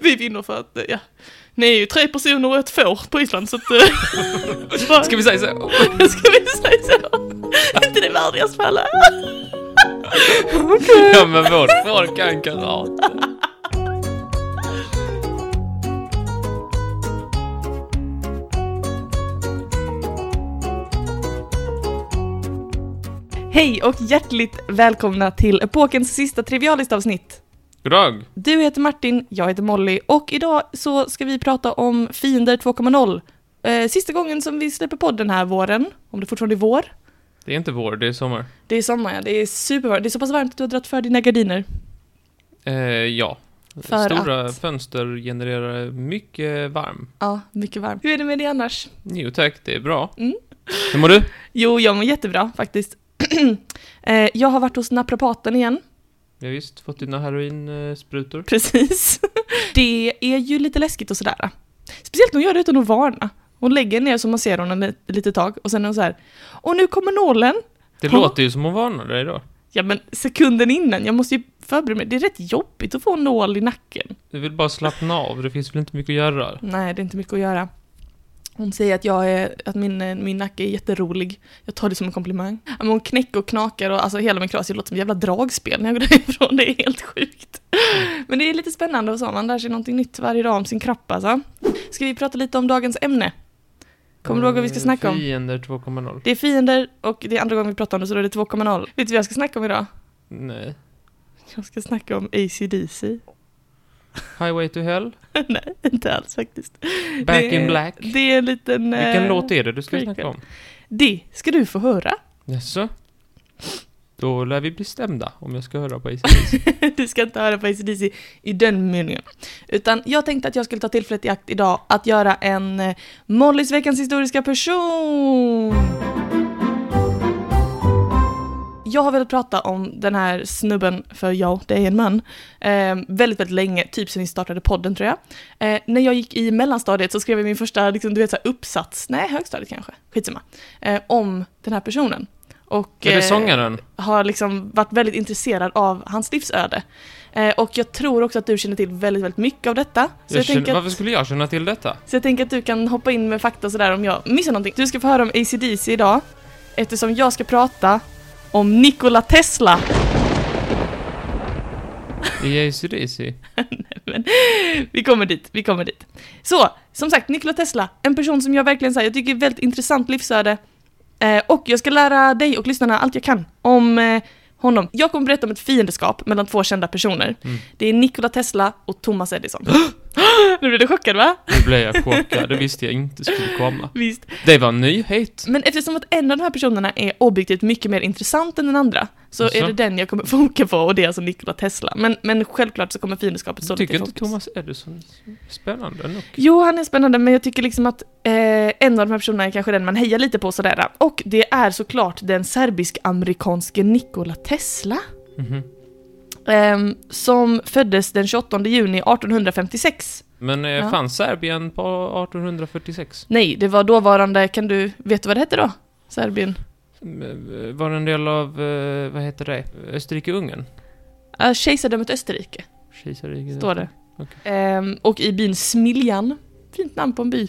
Vi vinner för att, eh, ja, ni är ju tre personer och ett får på Island så att... eh, Ska vi säga så? Ska vi säga så? inte det värdigast för alla? Ja men vårt folk kan karate. Hej och hjärtligt välkomna till epokens sista trivialistavsnitt. Goddag. Du heter Martin, jag heter Molly och idag så ska vi prata om Fiender 2.0. Eh, sista gången som vi släpper podden den här våren, om det fortfarande är vår. Det är inte vår, det är sommar. Det är sommar, ja. Det är supervarmt. Det är så pass varmt att du har dragit för dina gardiner. Eh, ja. För Stora att- fönster genererar mycket varm. Ja, mycket varmt. Hur är det med dig annars? Jo tack, det är bra. Mm. Hur mår du? Jo, jag mår jättebra faktiskt. eh, jag har varit hos naprapaten igen. Har visst fått dina heroinsprutor. Precis. det är ju lite läskigt och sådär. Speciellt när hon gör det utan att varna. Hon lägger ner så man ser honom ett litet tag och sen är hon så här. Och nu kommer nålen. Det Ja. låter ju som hon varnar dig då. Ja men sekunden innan, jag måste ju förbereda mig. Det är rätt jobbigt att få en nål i nacken. Du vill bara slappna av, det finns väl inte mycket att göra? Nej, det är inte mycket att göra. Hon säger att, jag är, att min, eh, min nacke är jätterolig. Jag tar det som en komplimang. Men hon knäcker och knakar och alltså hela min det låter som ett jävla dragspel när jag går därifrån. Det är helt sjukt. Men det är lite spännande och så. Man lär sig någonting nytt varje dag om sin kropp alltså. Ska vi prata lite om dagens ämne? Kommer du ihåg vad vi ska snacka om? Fiender 2.0. Det är fiender och det är andra gången vi pratar om det så då är det 2.0. Vet du vad jag ska snacka om idag? Nej. Jag ska snacka om ACDC. Highway to Hell? Nej, inte alls faktiskt. Back Det in Black? Det är en liten... Vilken eh, låt är det du ska prequel. snacka om? Det ska du få höra. Jaså? Då lär vi bli stämda om jag ska höra på ACDC. du ska inte höra på ACDC i den meningen. Utan jag tänkte att jag skulle ta tillfället i akt idag att göra en eh, Mollys veckans historiska person. Jag har velat prata om den här snubben, för ja, det är en man, eh, väldigt, väldigt länge, typ sen vi startade podden tror jag. Eh, när jag gick i mellanstadiet så skrev jag min första, liksom, du vet, så här, uppsats, nej, högstadiet kanske, skitsamma, eh, om den här personen. Och, Är det eh, sångaren? har liksom varit väldigt intresserad av hans livsöde. Eh, och jag tror också att du känner till väldigt, väldigt mycket av detta. Så jag, Jag känner, tänker, varför att, skulle jag känna till detta? så jag tänker att du kan hoppa in med fakta sådär om jag missar någonting. Du ska få höra om ACDC idag, eftersom jag ska prata om Nikola Tesla. ACDC? Vi kommer dit, vi kommer dit. Så, som sagt, Nikola Tesla, en person som jag verkligen säger, jag tycker är väldigt intressant livsöde. Eh, och jag ska lära dig och lyssnarna allt jag kan om eh, honom. Jag kommer berätta om ett fiendeskap mellan två kända personer. Mm. Det är Nikola Tesla och Thomas Edison. nu blev du chockad va? Nu blev jag chockad, det visste jag inte skulle komma. Visst. Det var en nyhet. Men eftersom att en av de här personerna är objektivt mycket mer intressant än den andra, så Jaså? är det den jag kommer foka på och det är alltså Nikola Tesla. Men, men självklart så kommer fiendeskapet stå Tycker lite i inte fokus. Thomas Edison spännande nog? Jo, han är spännande, men jag tycker liksom att eh, en av de här personerna är kanske den man hejar lite på sådär. Och det är såklart den serbisk-amerikanske Nikola Tesla. Mhm. ehm, som föddes den 28 juni 1856. Men eh, Ja. fanns Serbien på 1846? Nej, det var dåvarande, kan du, vet du vad det hette då? Serbien? Mm, Var det en del av, eh, vad heter det, Österrike-Ungern? Uh, Kejsardömet Österrike, Kejsarriket? står det. Okej. Ehm, och i byn Smiljan, fint namn på en by.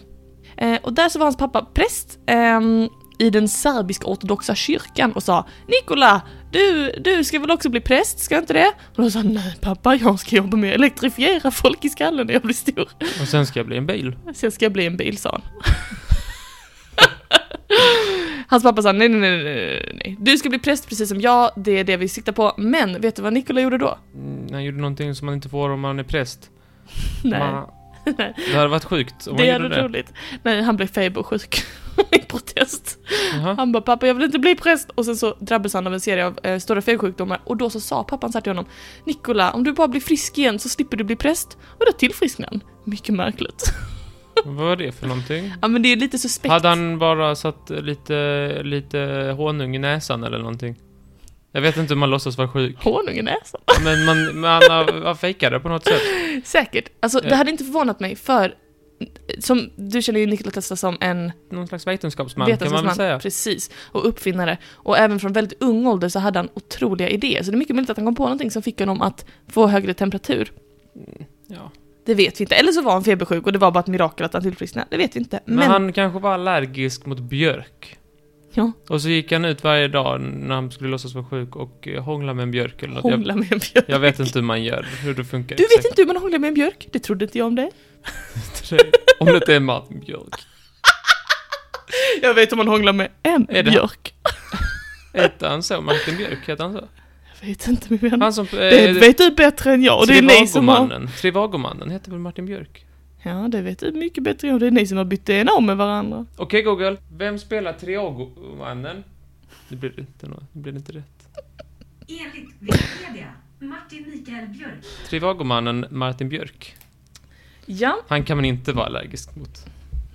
Eh, och där så var hans pappa präst ehm, i den serbiska ortodoxa kyrkan och sa Nikola, du, du ska väl också bli präst, ska inte det? Och då sa nej pappa, jag ska jobba med att elektrifiera folk i skallen när jag blir stor. Och sen ska jag bli en bil. Sen ska jag bli en bil, sa han. Hans pappa sa nej, nej, nej, nej, nej, du ska bli präst precis som jag, det är det vi siktar på. Men vet du vad Nikola gjorde då? Mm, Han gjorde någonting som man inte får om man är präst. Nej. Man, det hade varit sjukt om Det man gjorde det. roligt. Nej, han blev febersjuk i protest. Jaha. Han bara, pappa jag vill inte bli präst. Och sen så drabbades han av en serie av eh, stora febersjukdomar. Och då så sa pappan så här till honom, Nikola, om du bara blir frisk igen så slipper du bli präst. Och då tillfrisknade han. Mycket märkligt. Vad var det för någonting? Ja men det är lite suspekt. Hade han bara satt lite, lite honung i näsan eller någonting? Jag vet inte om man låtsas vara sjuk. Honung i näsan. Men man, man har fejkat det på något sätt. Säkert. Alltså det hade inte förvånat mig för som, du känner ju Nikola Tesla som en Någon slags vetenskapsman, kan man väl vetenskapsman, säga. precis, och uppfinnare. Och även från väldigt ung ålder så hade han otroliga idéer. Så det är mycket möjligt att han kom på någonting som fick honom att få högre temperatur. Ja. Det vet vi inte. Eller så var han febersjuk och det var bara ett mirakel att han tillfrisknade. Det vet vi inte. Men, Men, han kanske var allergisk mot björk. Ja. Och så gick han ut varje dag när han skulle låtsas vara sjuk och eh, hångla med en björk eller något. Hångla med en björk. jag vet inte hur man gör, hur det funkar. Du vet inte hur man hånglar med en björk? Det trodde inte jag om det. Om det inte är Martin Björk. Jag vet hur man hånglar med en Är det- björk. Hette han så? Martin Björk, hette han så? Jag vet inte min vän. Han som... Det Eh, vet du bättre än jag och det är ni som har... Trivagomannen hette väl Martin Björk? Ja, det vet du mycket bättre än. Det är ni som har bytt DNA med varandra. Okej Google, vem spelar Trivagomannen? Det blir inte, något, det blir inte rätt. Enligt Wikipedia, Martin Mikael Björk. Trivagomannen Martin Björk. Ja, Han kan man inte vara allergisk mot.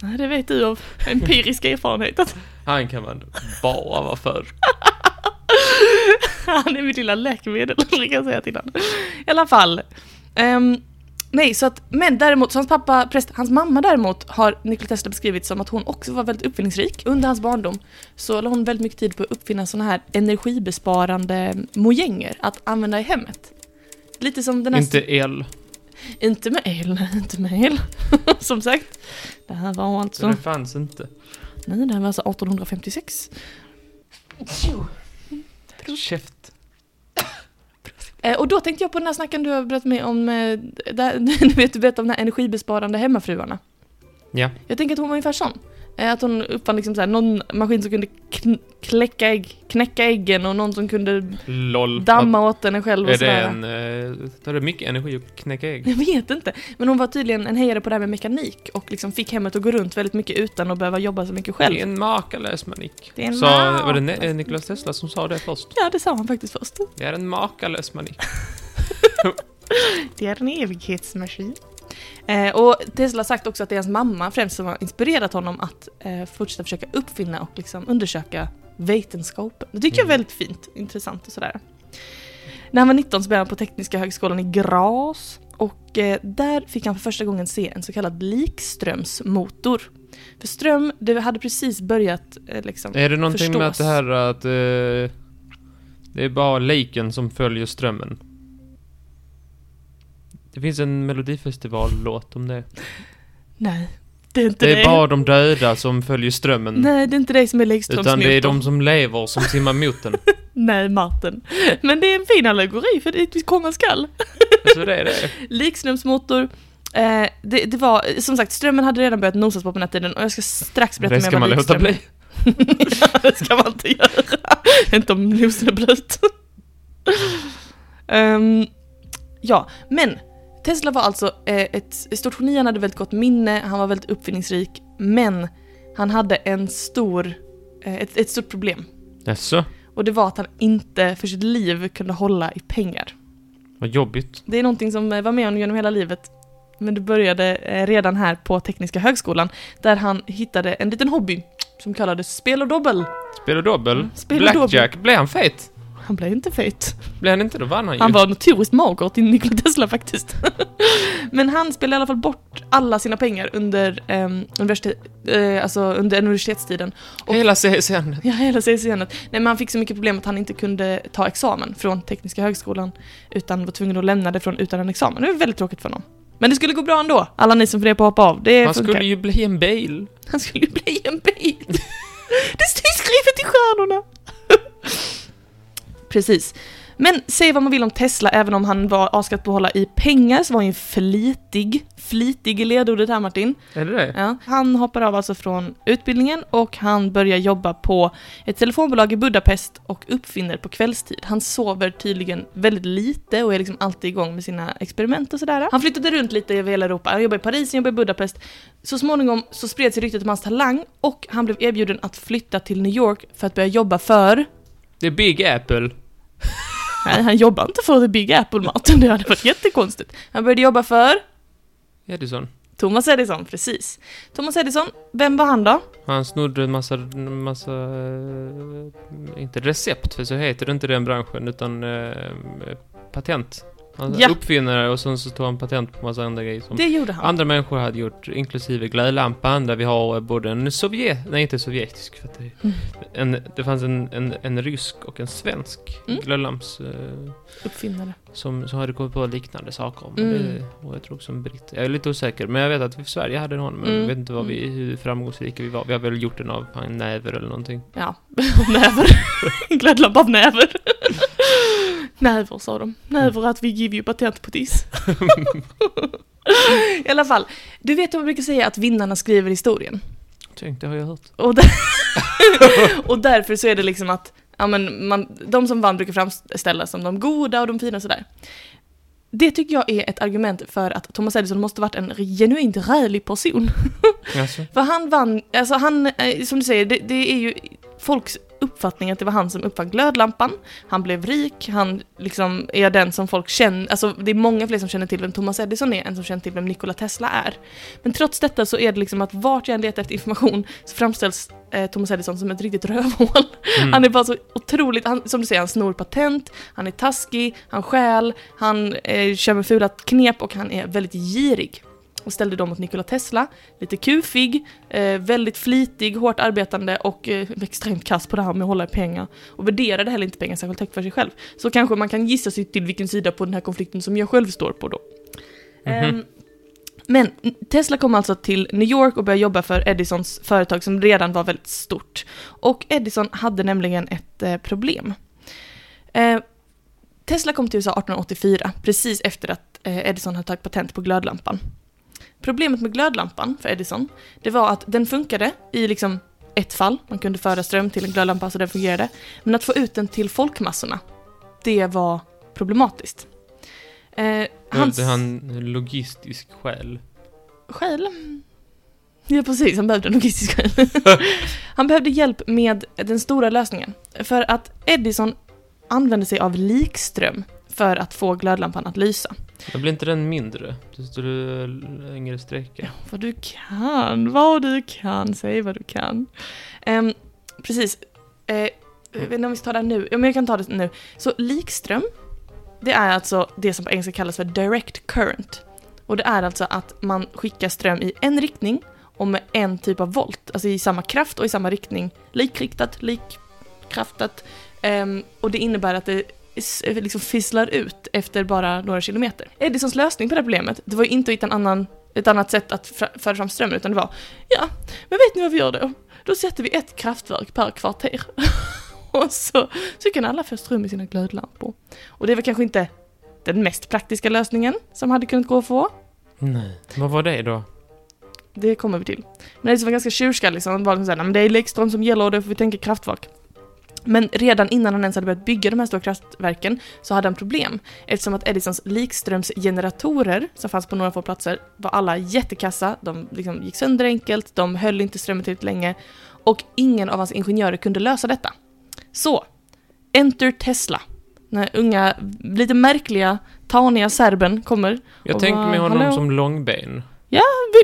nej, det vet du av empirisk erfarenhet. Att Han kan man bara vara för. han är mitt lilla läkemedel, brukar jag säga till honom. I alla fall. ehm, nej, så att, men däremot, så hans pappa, präst, hans mamma däremot har Nikola Tesla beskrivit som att hon också var väldigt uppfinningsrik. Under hans barndom så la hon väldigt mycket tid på att uppfinna sådana här energibesparande mojänger att använda i hemmet. Lite som den här... Inte el. Inte med el, inte med el. som sagt. Det här var alltså... Så det fanns inte. Nej, det här var alltså 1856. Käft. Eh, och då tänkte jag på den här snacken du har berättat med om, eh, där, du vet du berättade om de här energibesparande hemmafruarna. Ja. Jag tänker att hon var ungefär sån. Eh, att hon uppfann liksom så här, någon maskin som kunde kn- kläcka ägg, knäcka äggen och någon som kunde LOL. damma åt henne själv och Är det sådär. en... Eh, tar det mycket energi att knäcka ägg? Jag vet inte. Men hon var tydligen en hejare på det här med mekanik och liksom fick hemmet att gå runt väldigt mycket utan att behöva jobba så mycket Det själv. är en makalös manik. Det är en Så, var det ne- Nikolas Tesla som sa det först? Ja, det sa han faktiskt först. Det är en makalös manik. Det är en evighetsmaskin. Eh, och Tesla har sagt också att det är hans mamma främst som har inspirerat honom att eh, fortsätta försöka uppfinna och liksom undersöka vetenskapen. Det tycker jag är Mm. väldigt fint, intressant och sådär. När han var 19 så började han på Tekniska högskolan i Graz och eh, där fick han för första gången se en så kallad likströmsmotor. För ström, det hade precis börjat eh, liksom Är det någonting med att det förstås. här att... Eh, det är bara liken som följer strömmen? Det finns en melodifestivallåt om det. Nej, det är inte Det det. är bara de döda som följer strömmen. Nej, det är inte det som är likströmsmotorn. Utan det är de som lever som simmar mot den. Nej, Martin. Men det är en fin allegori för det komma skall. Så det är det. Likströmsmotor. Eh, det, det var, som sagt, strömmen hade redan börjat nosas på på den här tiden och jag ska strax berätta Det mer ska om man vad låta likström bli. är. ja, det ska man inte göra. inte om nosen är blöt. Ehm, ja, men Tesla var alltså eh, ett stort geni, han hade väldigt gott minne, han var väldigt uppfinningsrik, men han hade en stor, eh, ett, ett stort problem. Jaså? Och det var att han inte för sitt liv kunde hålla i pengar. Vad jobbigt. Det är någonting som eh, var med honom genom hela livet. Men det började redan här på Tekniska högskolan, där han hittade en liten hobby som kallades spel och dobbel. Spelar dobbel? Mm, spel och Blackjack? Blev han fet? Han blev inte fet. Blev han inte? Då vann han ju. Han var notoriskt mager till Nikola Tesla faktiskt. Men han spelade i alla fall bort alla sina pengar under, um, universitet, eh, alltså under universitetstiden. och- Hela CSN. Ja, hela CSN. Nej, men han fick så mycket problem att han inte kunde ta examen från Tekniska högskolan, utan var tvungen att lämna det från utan en examen. Det var väldigt tråkigt för honom. Men det skulle gå bra ändå, alla ni som funderar på att hoppa av. Det Han funkar. skulle ju bli en bil. Han skulle ju bli en bil. det står skrivet i stjärnorna. Precis. Men säg vad man vill om Tesla, även om han var askat på att hålla i pengar, så var han ju flitig. Flitig i ledordet här Martin. Är det det? Ja, han hoppar av alltså från utbildningen och han börjar jobba på ett telefonbolag i Budapest och uppfinner på kvällstid. Han sover tydligen väldigt lite och är liksom alltid igång med sina experiment och sådär. Han flyttade runt lite över hela Europa. Han jobbade i Paris, han jobbade i Budapest. Så småningom så spred sig ryktet om hans talang och han blev erbjuden att flytta till New York för att börja jobba för... Är Big Apple. Nej, han jobbar inte för The Big Apple Martin, det hade varit jättekonstigt. Han började jobba för Edison. Thomas Edison, precis. Thomas Edison, vem var han då? Han snodde en massa, massa, eh, inte recept, för så heter det inte den branschen, utan eh, patent. Han Ja. uppfinnare och sen så tog han patent på massa andra grejer som Det gjorde han. andra människor hade gjort, inklusive glödlampan, där vi har både en sovjet... Nej, inte sovjetisk, för att det, Mm. en, det fanns en, en, en rysk och en svensk Mm. glödlamps... Eh, Uppfinnare. som, som hade kommit på liknande saker. Men Mm. det, och jag tror också en britt. Jag är lite osäker, men jag vet att vi i Sverige hade någon, men Mm. jag vet inte vad vi, hur framgångsrika vi var. Vi har väl gjort den av en näver eller någonting. Ja, näver. Glödlampa av näver. näver sa de. Näver att vi give you patent på this. I alla fall, du vet hur man brukar säga att vinnarna skriver historien. Tänk, det har jag hört. Och, där, och därför så är det liksom att ja, men man, de som vann brukar framställas som de goda och de fina och sådär. Det tycker jag är ett argument för att Thomas Edison måste varit en genuint rälig person. Alltså, För han vann, alltså han, eh, som du säger, det, det är ju folks uppfattning att det var han som uppfann glödlampan. Han blev rik, han liksom är den som folk känner, alltså det är många fler som känner till vem Thomas Edison är än som känner till vem Nikola Tesla är. Men trots detta så är det liksom att vart jag än letar efter information så framställs eh, Thomas Edison som ett riktigt rövhål. mm. Han är bara så otroligt, han, som du säger, han snor patent, han är taskig, han stjäl, han eh, kör med fula knep och han är väldigt girig. Och ställde dem mot Nikola Tesla, lite kufig, eh, väldigt flitig, hårt arbetande och eh, extremt kass på det här med att hålla i pengar. Och värderade heller inte pengar särskilt högt för sig själv. Så kanske man kan gissa sig till vilken sida på den här konflikten som jag själv står på då. Mhm. Ehm, men Tesla kom alltså till New York och började jobba för Edisons företag som redan var väldigt stort. Och Edison hade nämligen ett eh, problem. Eh, Tesla kom till USA 1884, precis efter att eh, Edison hade tagit patent på glödlampan. Problemet med glödlampan för Edison, det var att den funkade i liksom ett fall, man kunde föra ström till en glödlampa så den fungerade. Men att få ut den till folkmassorna, det var problematiskt. Eh, hans... Det han logistisk skäl. Skäl? Ja, precis. Han behövde en logistisk skäl. han behövde hjälp med den stora lösningen. För att Edison använde sig av likström för att få glödlampan att lysa. Men blir inte den mindre? Du Desto längre sträcka. Vad du kan, vad du kan, säg vad du kan. Um, precis. Eh, jag vet inte om vi ska ta det här nu. Ja, men jag kan ta det nu. Så likström, det är alltså det som på engelska kallas för direct current. Och det är alltså att man skickar ström i en riktning och med en typ av volt, alltså i samma kraft och i samma riktning. Likriktat, likkraftat. Um, och det innebär att det liksom fizzlar ut efter bara några kilometer. Edisons lösning på det här problemet, det var ju inte att hitta en annan, ett annat sätt att föra fram strömmen, utan det var ja, men vet ni vad vi gör då? Då sätter vi ett kraftverk per kvarter. och så, så kan alla få ström i sina glödlampor. Och det var kanske inte den mest praktiska lösningen som hade kunnat gå att få. Nej. Vad var det då? Det kommer vi till. Men Edison var ganska tjurskallig så han var liksom såhär, "Nej, men det är Lekström som gäller och då får vi tänka kraftverk. Men redan innan han ens hade börjat bygga de här stora kraftverken så hade han problem eftersom att Edisons likströmsgeneratorer som fanns på några få platser var alla jättekassa, de liksom gick sönder enkelt, de höll inte strömmen tillräckligt länge och ingen av hans ingenjörer kunde lösa detta. Så, enter Tesla. Den här unga, lite märkliga, taniga serben kommer. Jag tänker mig honom hallå? som långben.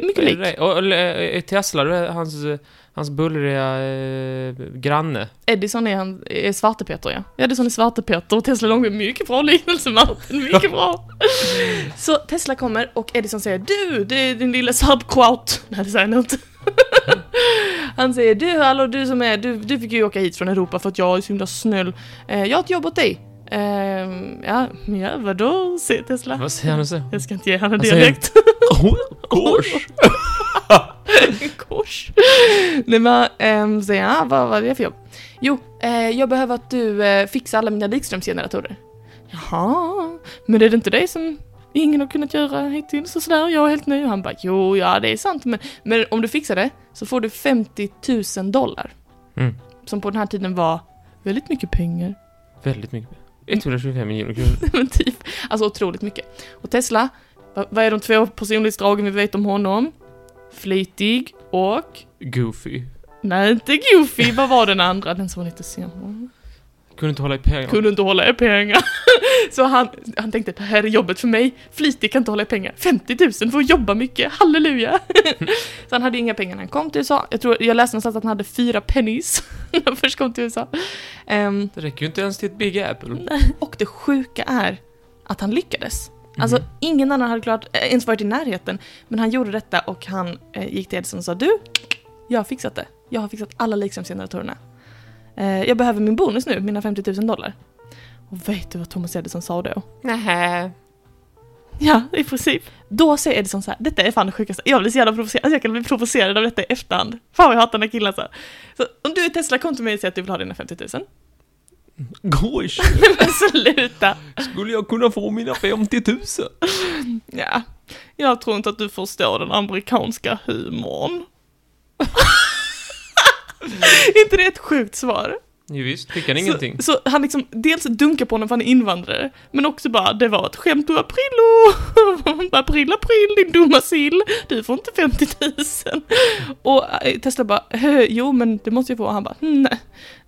Mycket lik. Och, Tesla, hans, eh, hans bullriga eh, granne. Edison är, han, är Svarte-Peter ja. Edison är Svarte-Peter och Tesla Långben. Mycket bra liknelse Martin, mycket bra. Så Tesla kommer och Edison säger du, det är din lilla subquote. Nej det säger han inte. Han säger du, hallå du som är, du, du fick ju åka hit från Europa för att jag är så himla snäll. Eh, jag har ett jobb åt dig. Ehm, ja, ja vadå, säger Tesla. Vad säger han så? Jag ska inte ge han en Han säger- dialekt. Kors! Kors. Nej men, ähm, säger han, ah, vad, är det för jobb? Jo, eh, jag behöver att du eh, fixar alla mina likströmsgeneratorer. Jaha, men är det inte det som ingen har kunnat göra hittills och sådär? Jag är helt ny. Och han bara, jo, ja det är sant, men, men om du fixar det så får du 50 000 dollar. Mm. Som på den här tiden var väldigt mycket pengar. Väldigt mycket. 125 miljoner kronor. men typ, alltså otroligt mycket. Och Tesla, vad, är de två personlighetsdragen vi vet om honom? Flitig och Goofy. Nej, inte Goofy. Vad var den andra? Den som var lite sämre. Kunde inte hålla i pengar. Kunde inte hålla i pengar. Så han, han tänkte, det här är jobbet för mig. Flitig kan inte hålla i pengar. 50 000 får jobba mycket. Halleluja. Så han hade inga pengar när han kom till USA. Jag tror, jag läste någonstans att han hade fyra pennies när han först kom till USA. Ehm, Det räcker ju inte ens till ett Big Apple. och det sjuka är att han lyckades. Alltså Mhm. ingen annan hade klarat, äh, ens varit i närheten. Men han gjorde detta och han eh, gick till Edison och sa du, jag har fixat det. Jag har fixat alla likströmsgeneratorerna. Eh, jag behöver min bonus nu, mina 50 000 dollar. Och vet du vad Thomas Edison sa då? Nähä. Ja, i princip. Då säger Edison så här, detta är fan det sjukaste. Jag blir så jävla provocerad, alltså jag kan bli provocerad av detta i efterhand. Fan vad jag hatar den här killen så här. Så om du är Tesla, kom till mig och säg att du vill ha dina 50 000. Gosh, Men sluta! skulle jag kunna få mina 50 000? Ja, jag tror inte att du förstår den amerikanska humorn. inte det ett sjukt svar? Jo, visst, fick han ingenting. Så, så han liksom dels dunkar på honom för han är invandrare, men också bara det var ett skämt du aprillo! april april din dumma sill! Du får inte 50 000! Och eh, Tesla bara "Eh, jo men det måste jag få och han bara "Hmm, nej.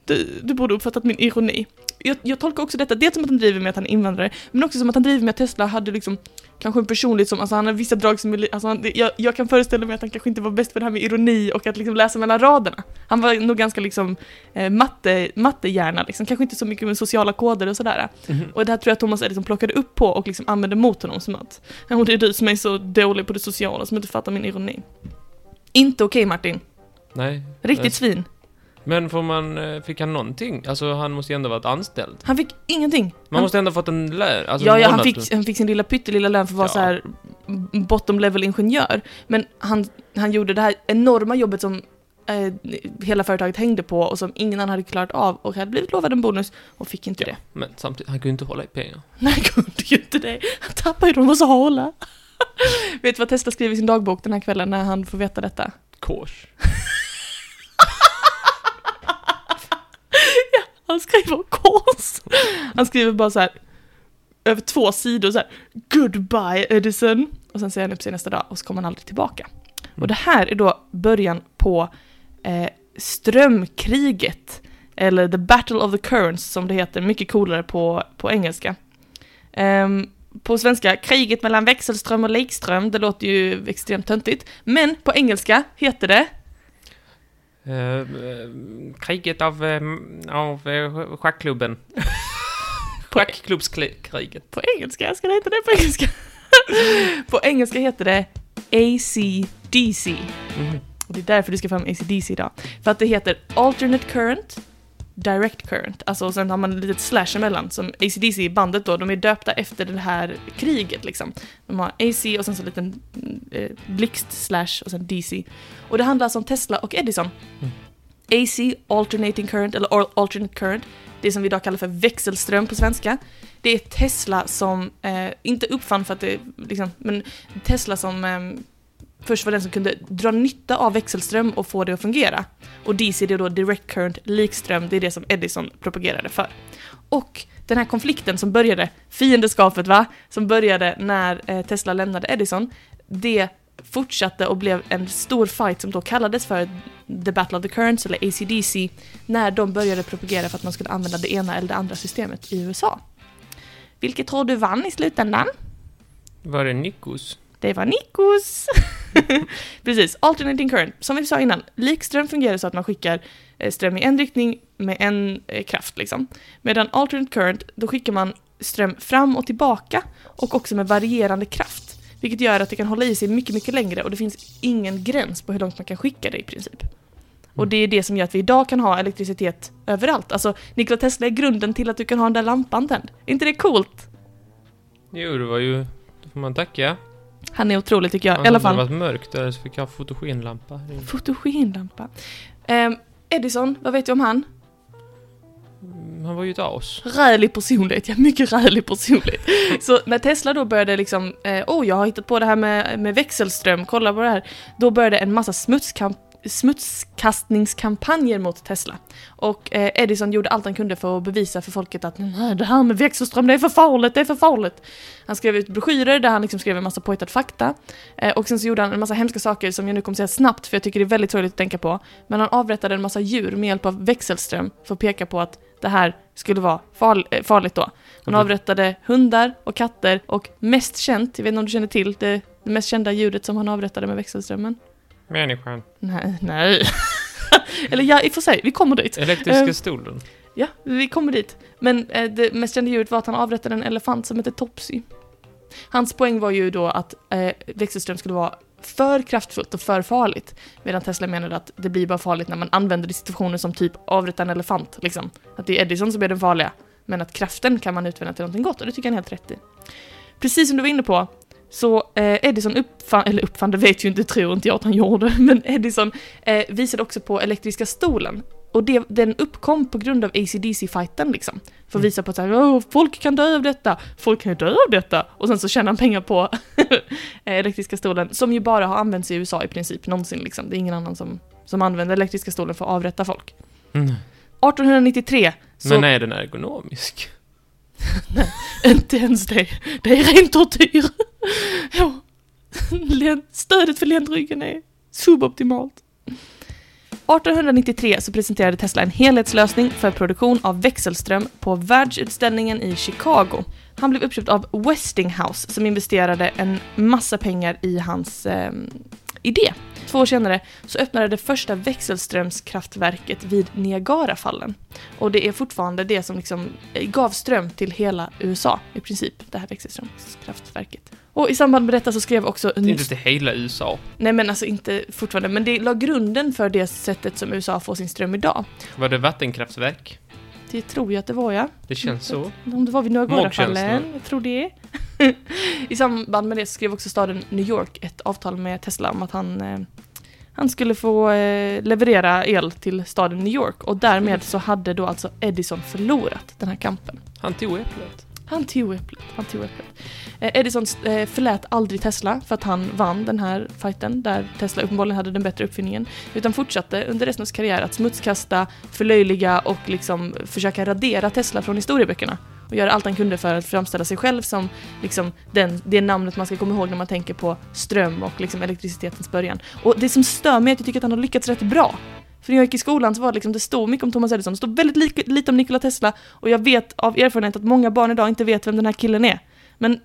Du, du borde uppfattat min ironi. Jag, jag tolkar också detta dels som att han driver med att han är invandrare, men också som att han driver med att Tesla hade liksom kanske en personlighet som, alltså han har vissa drag som, alltså han, jag, jag kan föreställa mig att han kanske inte var bäst för det här med ironi och att liksom läsa mellan raderna. Han var nog ganska liksom eh, matte, mattehjärna liksom, kanske inte så mycket med sociala koder och sådär. Mhm. Och det här tror jag Thomas Edison plockade upp på och liksom använde mot honom som att "Ja, det är du som är så dålig på det sociala som inte fattar min ironi. Inte okej Martin. Nej. Riktigt svin. Men får man, eh, fick han någonting? Alltså han måste ju ändå varit anställd. Han fick ingenting. Man han, måste ändå fått en lön, alltså ja, ja, han fick, han fick sin lilla pyttelilla lön för att vara Ja. så här bottom level ingenjör. Men han, han gjorde det här enorma jobbet som eh, hela företaget hängde på och som ingen annan hade klarat av och hade blivit lovad en bonus och fick inte Ja, det. men samtidigt, han kunde inte hålla i pengar. Nej, han kunde ju inte det. Han tappade ju dem och så håla. Vet du vad Tesla skriver i sin dagbok den här kvällen när han får veta detta? Kors. Han skriver kors. Han skriver bara så här över två sidor så här Goodbye Edison. Och sen säger han upp sig nästa dag och så kommer han aldrig tillbaka. Och det här är då början på eh, strömkriget. Eller The Battle of the Currents som det heter, mycket coolare på, på engelska. Ehm, på svenska, kriget mellan växelström och likström, det låter ju extremt töntigt. Men på engelska heter det Eh, kriget av, eh, av schackklubben. Schackklubbskriget. På engelska, ska det heta det på engelska? på engelska heter det ACDC. Mhm. Och det är därför du ska få fram ACDC idag. För att det heter Alternate Current, Direct Current. Alltså och sen har man ett litet slash emellan. Som ACDC, bandet då, de är döpta efter det här kriget liksom. De har AC och sen så en liten eh, blixt slash och sen DC. Och det handlar alltså om Tesla och Edison. Mm. AC, Alternating Current, eller al- Alternate Current. Det som vi idag kallar för växelström på svenska. Det är Tesla som, eh, inte uppfann för att det, liksom, men Tesla som eh, först var den som kunde dra nytta av växelström och få det att fungera. Och DC det är då direct current, likström, det är det som Edison propagerade för. Och den här konflikten som började, fiendeskapet va, som började när eh, Tesla lämnade Edison, det fortsatte och blev en stor fight som då kallades för The Battle of the Currents, eller ACDC, när de började propagera för att man skulle använda det ena eller det andra systemet i USA. Vilket tror du vann i slutändan? Var det Nikos? Det var Nikos! Precis, alternating current. Som vi sa innan, likström fungerar så att man skickar eh, ström i en riktning med en eh, kraft liksom. Medan alternate current, då skickar man ström fram och tillbaka och också med varierande kraft. Vilket gör att det kan hålla i sig mycket, mycket längre och det finns ingen gräns på hur långt man kan skicka det i princip. Och det är det som gör att vi idag kan ha elektricitet överallt. Alltså, Nikola Tesla är grunden till att du kan ha den där lampan tänd. Är inte det coolt? Jo, det var ju... Det får man tacka. Han är otrolig tycker jag. I Annars alla fall. det varit mörkt där så fick jag fotogenlampa. Fotogenlampa. Ehm, Edison, vad vet du om han? Mm, Han var ju ett as. Rälig personlighet, ja mycket rälig personlighet. Så när Tesla då började liksom, eh, oh jag har hittat på det här med, med växelström, kolla på det här. Då började en massa smutskamp smutskastningskampanjer mot Tesla. Och eh, Edison gjorde allt han kunde för att bevisa för folket att Nej, det här med växelström, det är för farligt, det är för farligt. Han skrev ut broschyrer där han liksom skrev en massa påhittad fakta. Eh, och sen så gjorde han en massa hemska saker som jag nu kommer säga snabbt för jag tycker det är väldigt sorgligt att tänka på. Men han avrättade en massa djur med hjälp av växelström för att peka på att det här skulle vara eh, farligt då. Han avrättade hundar och katter och mest känt, jag vet inte om du känner till det, det mest kända djuret som han avrättade med växelströmmen? Människan. Nej, nej. Eller ja, i och för sig, vi kommer dit. Elektriska Eh, stolen. Ja, vi kommer dit. Men eh, det mest kända djuret var att han avrättade en elefant som hette Topsy. Hans poäng var ju då att eh, växelström skulle vara för kraftfullt och för farligt. Medan Tesla menade att det blir bara farligt när man använder det i situationer som typ avrätta en elefant. Liksom. Att det är Edison som är den farliga. Men att kraften kan man utvinna till någonting gott och det tycker han helt rätt i. Precis som du var inne på, så eh, Edison uppfann, eller uppfann, det vet ju inte, tror inte jag att han gjorde, men Edison eh, visade också på elektriska stolen. Och det, den uppkom på grund av ACDC-fighten liksom. För att Mm. visa på att här, "Åh, folk kan dö av detta, folk kan dö av detta. Och sen så tjänar han pengar på elektriska stolen, som ju bara har använts i USA i princip någonsin liksom. Det är ingen annan som, som använder elektriska stolen för att avrätta folk. Mm. 1893 så... Men är den ergonomisk? Inte ens det. Det är ren tortyr. ja. Stödet för ländryggen är suboptimalt. 1893 så presenterade Tesla en helhetslösning för produktion av växelström på världsutställningen i Chicago. Han blev uppköpt av Westinghouse som investerade en massa pengar i hans eh, idé. Två år senare så öppnade det första växelströmskraftverket vid Niagarafallen. Och det är fortfarande det som liksom eh, gav ström till hela USA i princip, det här växelströmskraftverket. Och i samband med detta så skrev också... Det är inte till hela USA. Nej men alltså inte fortfarande, men det la grunden för det sättet som USA får sin ström idag. Var det vattenkraftverk? Det tror jag att det var ja. Det känns så. Om det var vid Magkänsla. jag tror det. I samband med det så skrev också staden New York ett avtal med Tesla om att han, eh, han skulle få eh, leverera el till staden New York och därmed så hade då alltså Edison förlorat den här kampen. Han tog äpplet. Han tog äpplet, han tog äpplet. Eh, Edison eh, förlät aldrig Tesla för att han vann den här fighten där Tesla uppenbarligen hade den bättre uppfinningen. Utan fortsatte under resten av sin karriär att smutskasta, förlöjliga och liksom försöka radera Tesla från historieböckerna. Och göra allt han kunde för att framställa sig själv som liksom den, det namnet man ska komma ihåg när man tänker på ström och liksom elektricitetens början. Och det som stör mig är att jag tycker att han har lyckats rätt bra. För när jag gick i skolan så var det liksom, det stod mycket om Thomas Edison, det stod väldigt li- lite om Nikola Tesla och jag vet av erfarenhet att många barn idag inte vet vem den här killen är. Men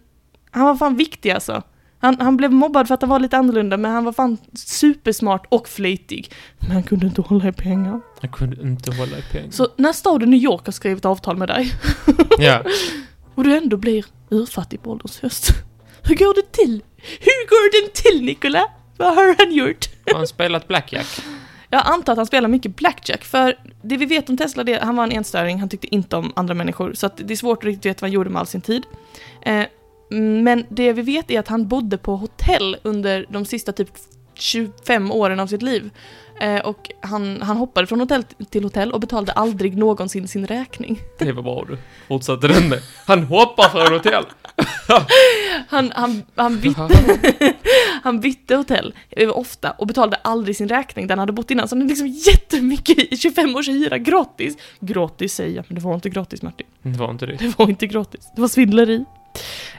han var fan viktig alltså. Han, han blev mobbad för att han var lite annorlunda, men han var fan supersmart och flitig. Men han kunde inte hålla i pengar. Jag kunde inte hålla i pengar. Så när staden New York har skrivit avtal med dig, Ja. och du ändå blir urfattig på ålderns höst. Hur går det till? Hur går den till Nikola? Vad har han gjort? Har han spelat Blackjack? Jag antar att han spelar mycket blackjack, för det vi vet om Tesla det han var en enstöring, han tyckte inte om andra människor, så det är svårt att riktigt veta vad han gjorde med all sin tid. Eh, men det vi vet är att han bodde på hotell under de sista typ 25 åren av sitt liv. Eh, och han, han hoppade från hotell till hotell och betalade aldrig någonsin sin räkning. Det var bra du. Fortsatte den med. Han hoppar från hotell. Han, han, han, bytte, han bytte hotell eh, ofta och betalade aldrig sin räkning där han hade bott innan. Så han hade liksom jättemycket i 25 års hyra gratis. Gratis säger jag, men det var inte gratis Martin. Det var inte det. Det var inte gratis. Det var svindleri.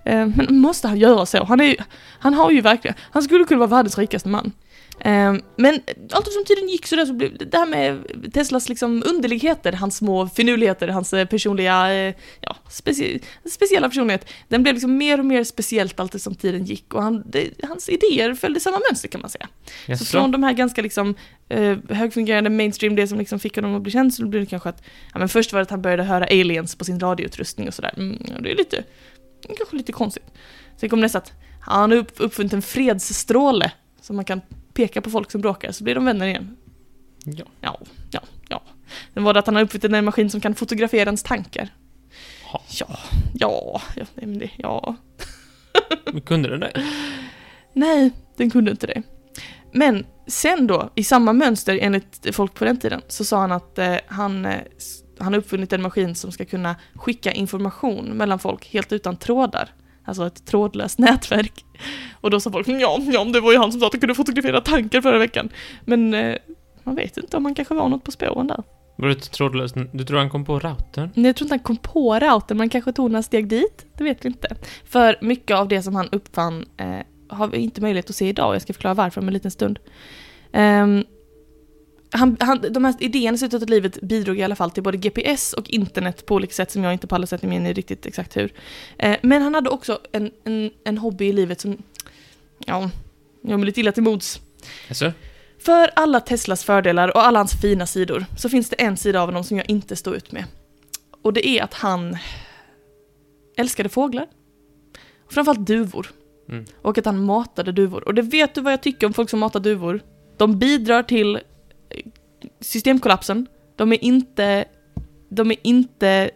Eh, Men måste han göra så? Han, är ju, han har ju verkligen, han skulle kunna vara världens rikaste man. Eh, Men allt som tiden gick så där så blev det här med Teslas liksom underligheter, hans små finurligheter, hans eh, personliga, eh, ja, specie, speciella personlighet, den blev liksom mer och mer speciellt allt som tiden gick och han, det, hans idéer följde samma mönster kan man säga. Så Jaså? från de här ganska liksom eh, högfungerande mainstream, det som liksom fick honom att bli känd, så blev det kanske att, ja men först var det att han började höra aliens på sin radioutrustning och sådär. Mm, det är lite, kanske lite konstigt. Sen kom nästa att han har upp, uppfunnit en fredsstråle som man kan peka på folk som bråkar, så blir de vänner igen. Ja. Ja, ja, ja. Sen var det att han har uppfunnit en maskin som kan fotografera ens tankar. Ja. Ja, ja, ja, det, ja. Men kunde den det? Nej, den kunde inte det. Men sen då, i samma mönster enligt folk på den tiden, så sa han att eh, han, eh, han har uppfunnit en maskin som ska kunna skicka information mellan folk helt utan trådar. Alltså ett trådlöst nätverk. Och då sa folk ja, ja, det var ju han som sa att han kunde fotografera tankar förra veckan. Men eh, man vet inte om han kanske var något på spåren där. Var det ett trådlöst? Du tror han kom på routern? Nej, Jag tror inte han kom på routern, man kanske tog några steg dit. Det vet vi inte. För mycket av det som han uppfann eh, har vi inte möjlighet att se idag jag ska förklara varför om en liten stund. Ehm, han, han, de här idéerna i slutet av livet bidrog i alla fall till både GPS och internet på olika sätt som jag inte på alla sätt i riktigt exakt hur. Eh, men han hade också en, en, en hobby i livet som, ja, jag mig lite illa till mods. Alltså? För alla Teslas fördelar och alla hans fina sidor så finns det en sida av honom som jag inte står ut med. Och det är att han älskade fåglar. Och framförallt duvor. Mm. Och att han matade duvor. Och det vet du vad jag tycker om folk som matar duvor? De bidrar till systemkollapsen. De är inte, de är inte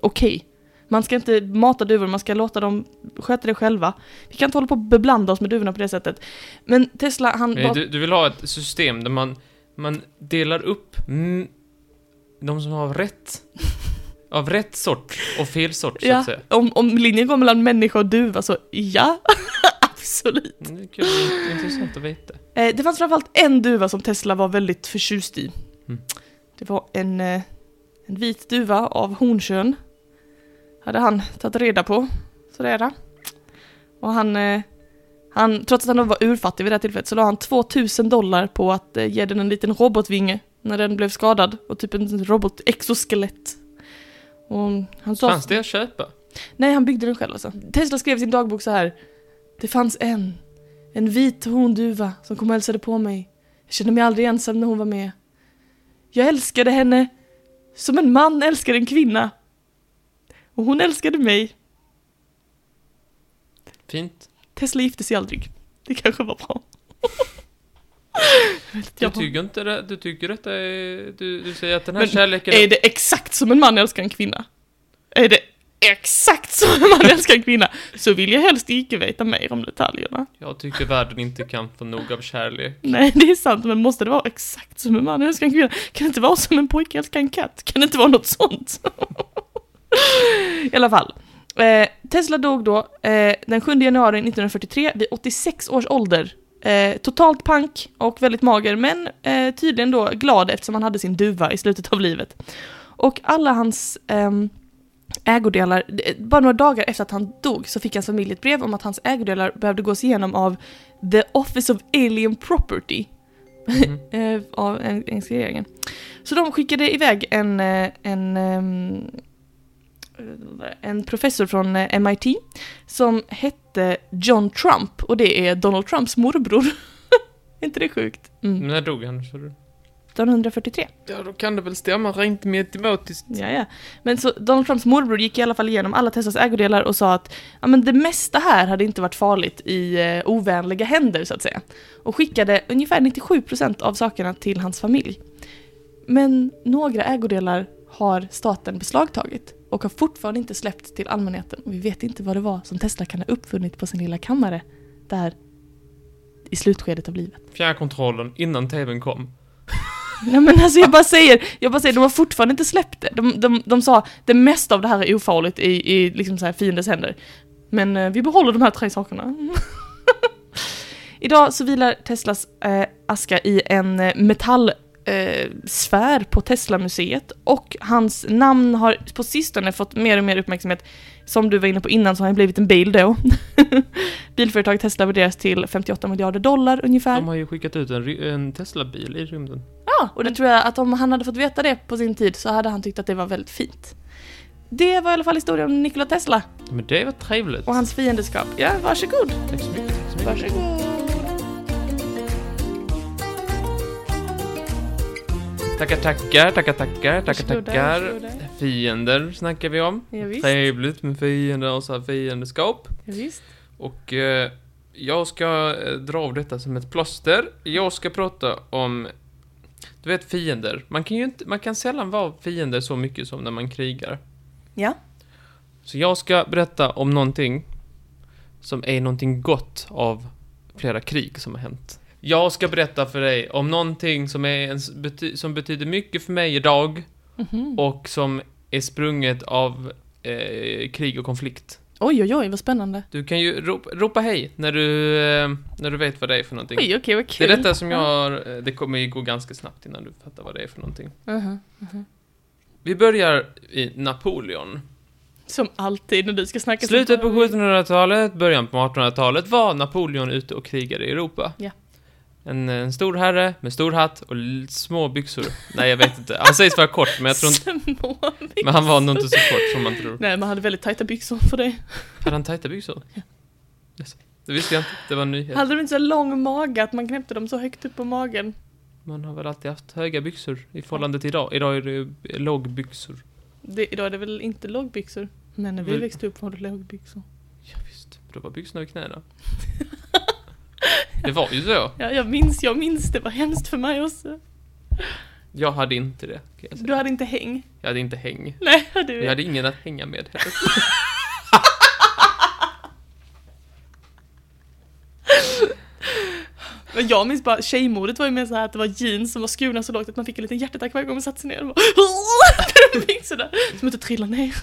okej. Man ska inte mata duvor, man ska låta dem sköta det själva. Vi kan inte hålla på och beblanda oss med duvorna på det sättet. Men Tesla, han... Nej, bara- Du, du vill ha ett system där man, man delar upp de som har rätt, av rätt sort och fel sort, så Ja. att säga. om, om linjen går mellan människa och duva så ja, absolut. Mm, Det vara intressant att veta. Eh, det fanns framförallt en duva som Tesla var väldigt förtjust i. Mm. Det var en, eh, en vit duva av hornkön. Hade han tagit reda på. Sådär. Och han, eh, han, trots att han var urfattig vid det här tillfället, så la han 2000 dollar på att ge den en liten robotvinge när den blev skadad. Och typ en robot-exoskelett. Och han sa... Fanns det att köpa? Nej, han byggde den själv alltså. Tesla skrev i sin dagbok så här. Det fanns en, en vit honduva som kom och hälsade på mig. Jag kände mig aldrig ensam när hon var med. Jag älskade henne som en man älskar en kvinna. Och hon älskade mig. Fint. Tesla gifte sig aldrig. Det kanske var bra. Du tycker inte det, du tycker detta är, du, du säger att den här Men kärleken Är det exakt som en man älskar en kvinna? Är det exakt som man älskar en kvinna? Så vill jag helst inte veta mer om detaljerna. Jag tycker världen inte kan få nog av kärlek. Nej, det är sant, men måste det vara exakt som en man älskar en kvinna? Kan det inte vara som en pojke älskar en katt? Kan det inte vara något sånt? I alla fall. Eh, Tesla dog då eh, den 7 januari 1943 vid 86 års ålder. Eh, totalt pank och väldigt mager, men eh, tydligen då glad eftersom han hade sin duva i slutet av livet. Och alla hans ehm, ägodelar, bara några dagar efter att han dog så fick hans familj ett brev om att hans ägodelar behövde gås igenom av The Office of Alien Property Mhm. eh, av en- engelska regeringen. Så de skickade iväg en, eh, en, eh, en professor från MIT som hette John Trump och det är Donald Trumps morbror. är inte det sjukt? Mm. När dog han, du? 1943. Ja, då kan det väl stämma rent matematiskt. Ja, ja. Men så Donald Trumps morbror gick i alla fall igenom alla Teslas ägodelar och sa att ja, men det mesta här hade inte varit farligt i eh, ovänliga händer så att säga. Och skickade ungefär 97% av sakerna till hans familj. Men några ägodelar har staten beslagtagit och har fortfarande inte släppt till allmänheten. Och vi vet inte vad det var som Tesla kan ha uppfunnit på sin lilla kammare där i slutskedet av livet. Fjärrkontrollen innan tvn kom. Nej men alltså jag bara säger, jag bara säger, de har fortfarande inte släppt det. De, de, de sa, det mesta av det här är ofarligt i, i liksom så här fiendens händer. Men eh, vi behåller de här tre sakerna. Idag så vilar Teslas eh, aska i en metallsfär eh, eh på Teslamuseet och hans namn har på sistone fått mer och mer uppmärksamhet. Som du var inne på innan så har han blivit en bil då. Bilföretaget Tesla värderas till 58 miljarder dollar ungefär. De har ju skickat ut en, en Tesla-bil i rymden. Ja, och det tror jag att om han hade fått veta det på sin tid så hade han tyckt att det var väldigt fint. Det var i alla fall historien om Nikola Tesla Men det var trevligt. och hans fiendeskap. Ja, varsågod. Tack så mycket. Tack så mycket. Varsågod. Tackar, tackar, tackar, tackar, tackar, tackar. Fiender snackar vi om. Ja, visst. Trevligt med fiender och så här fiendeskap. Ja, visst. Och eh, jag ska eh, dra av detta som ett plåster. Jag ska prata om, du vet fiender. Man kan ju inte, man kan sällan vara fiender så mycket som när man krigar. Ja. Så jag ska berätta om någonting som är någonting gott av flera krig som har hänt. Jag ska berätta för dig om någonting som, är en, bety, som betyder mycket för mig idag Mhm. och som är sprunget av eh, krig och konflikt. Oj, oj, oj, vad spännande. Du kan ju ropa, ropa hej när du, eh, när du vet vad det är för någonting. Oj, okej, vad det kul. är detta som jag har, eh, det kommer ju gå ganska snabbt innan du fattar vad det är för någonting. Mhm. Vi börjar i Napoleon. Som alltid när du ska snacka Slutet på sånt här. 1700-talet, början på 1800-talet var Napoleon ute och krigade i Europa. Ja. En, en stor herre med stor hatt och små byxor. Nej, jag vet inte. Han sägs vara kort, men jag tror inte... Små Men han var nog inte så kort som man tror. Nej, men han hade väldigt tajta byxor för det. Hade han tajta byxor? Yes. Det visste jag inte. Det var en nyhet. Hade de inte så lång mage att man knäppte dem så högt upp på magen? Man har väl alltid haft höga byxor i förhållande till idag. Idag är det lågbyxor. Det, idag är det väl inte lågbyxor? Men när vi Väl- växte upp var det lågbyxor. Ja, visst, då var byxorna vid knäna. Det var ju så. Ja, jag minns, jag minns. Det var hemskt för mig också. Jag hade inte det, kan jag säga. Du hade inte häng? Jag hade inte häng. Nej, du Jag hade ingen att hänga med heller. Men jag minns bara, tjejmodet var ju mer så här att det var jeans som var skurna så lågt att man fick en liten hjärtattack varje gång man satte sig ner. Och bara, byxorna, som inte trillade ner.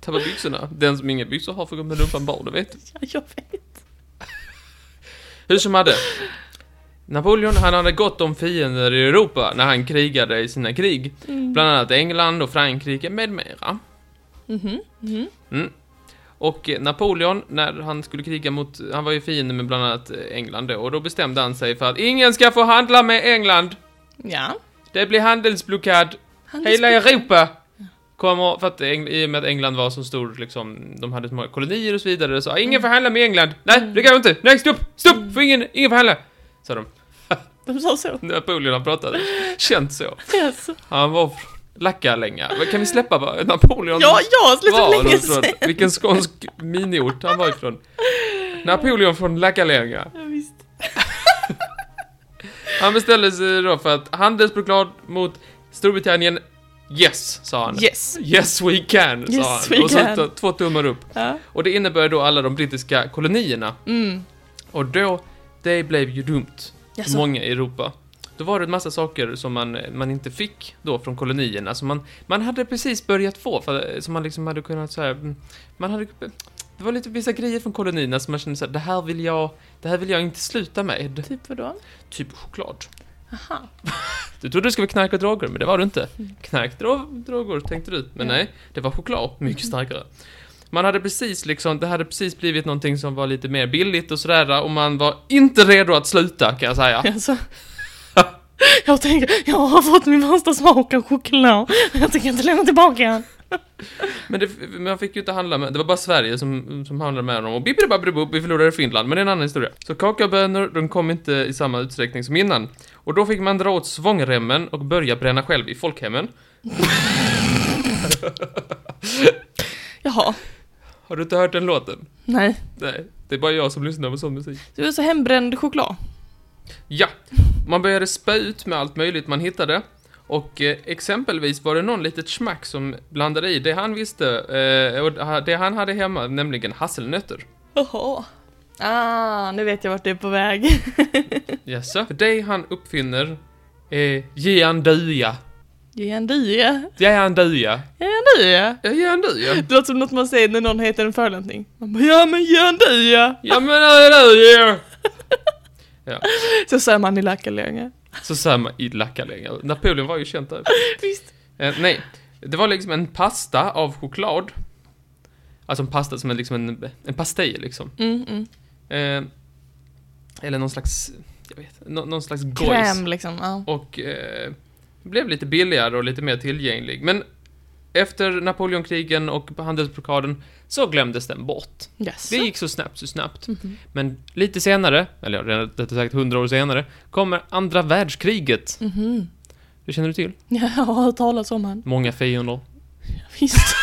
Tappa byxorna. Den som inga byxor har får gå med rumpan bar, det vet du. Ja, jag vet. Hur som hade. Napoleon, han hade gott om fiender i Europa när han krigade i sina krig. Mm. Bland annat England och Frankrike med mera. Mhm. Mm. Och Napoleon, när han skulle kriga mot, han var ju fiende med bland annat England då, och då bestämde han sig för att ingen ska få handla med England. Ja. Det blir handelsblockad. Han Hela Europa kommer, för att i och med att England var så stor, liksom, de hade så många kolonier och så vidare, så ingen får handla med England. Nej, det går inte. Nej, stopp, stopp, får ingen, ingen får handla. Sa de. De sa så. Napoleon han pratade. Känt så. Yes. Han var från Lackalänga. Kan vi släppa vad Napoleon Ja, ja, för var länge sedan. Vilken skånsk miniort han var ifrån. Napoleon från Lackalänga. Ja, visst. Han beställde sig då för att handelsblockad mot Storbritannien Yes, sa han. Yes. Yes we can, sa Yes, han. we och så can. två tummar upp. Ja. Och det innebär då alla de brittiska kolonierna. Mm. Och då, det blev ju dumt. Jaså? Många i Europa. Då var det en massa saker som man, man inte fick då från kolonierna, som man, man hade precis börjat få, för, som man liksom hade kunnat så här, mm, man hade, det var lite vissa grejer från kolonierna som man kände så här, det här vill jag, det här vill jag inte sluta med. Typ vadå? Typ choklad. Aha. Du trodde det skulle vara knark och droger, men det var det inte. Knark, dro- droger tänkte du, men Ja. nej, det var choklad, mycket starkare. Man hade precis liksom, det hade precis blivit någonting som var lite mer billigt och sådär, och man var inte redo att sluta, kan jag säga. Alltså. Jag tänker, jag har fått min första smak av choklad. Jag tänker inte lämna tillbaka den. Men det, man fick ju inte handla med, det var bara Sverige som, som handlade med dem. Och bibbidi vi förlorade Finland, men det är en annan historia. Så kakaobönor, de kom inte i samma utsträckning som innan. Och då fick man dra åt svångremmen och börja bränna själv i folkhemmen. Jaha. Har du inte hört den låten? Nej. Nej, det är bara jag som lyssnar på sån musik. Du är så hembränd choklad. Ja, man började spä ut med allt möjligt man hittade. Och eh, exempelvis var det någon litet smack som blandade i det han visste, eh, och det han hade hemma, nämligen hasselnötter. Jaha. Ah, nu vet jag vart du är på väg. Jaså? För det han uppfinner är. Geanduja. Ge en dia. Ja, Geanduja. Det låter som något man säger när någon heter en förolämpning. Man bara, ja men ge en dia. Ja men Geanduja. Ja, Så säger man i Lackalänge. så säger man i Lackalänga. Napoleon var ju känt där. Visst. Eh, nej, det var liksom en pasta av choklad. Alltså en pasta som är liksom en, en pastej liksom. Mm, mm. Eh, eller någon slags, jag vet, nå, någon slags gojs. Kräm liksom. Ja. Och eh, blev lite billigare och lite mer tillgänglig. Men efter Napoleonkrigen och handelsblockaden så glömdes den bort. Yes. Det gick så snabbt, så snabbt. Mhm. Men lite senare, eller ja, rättare sagt hundra år senare, kommer andra världskriget. Mhm. Det känner du till? Ja, jag har hört talas om han. Många fiender. Visst.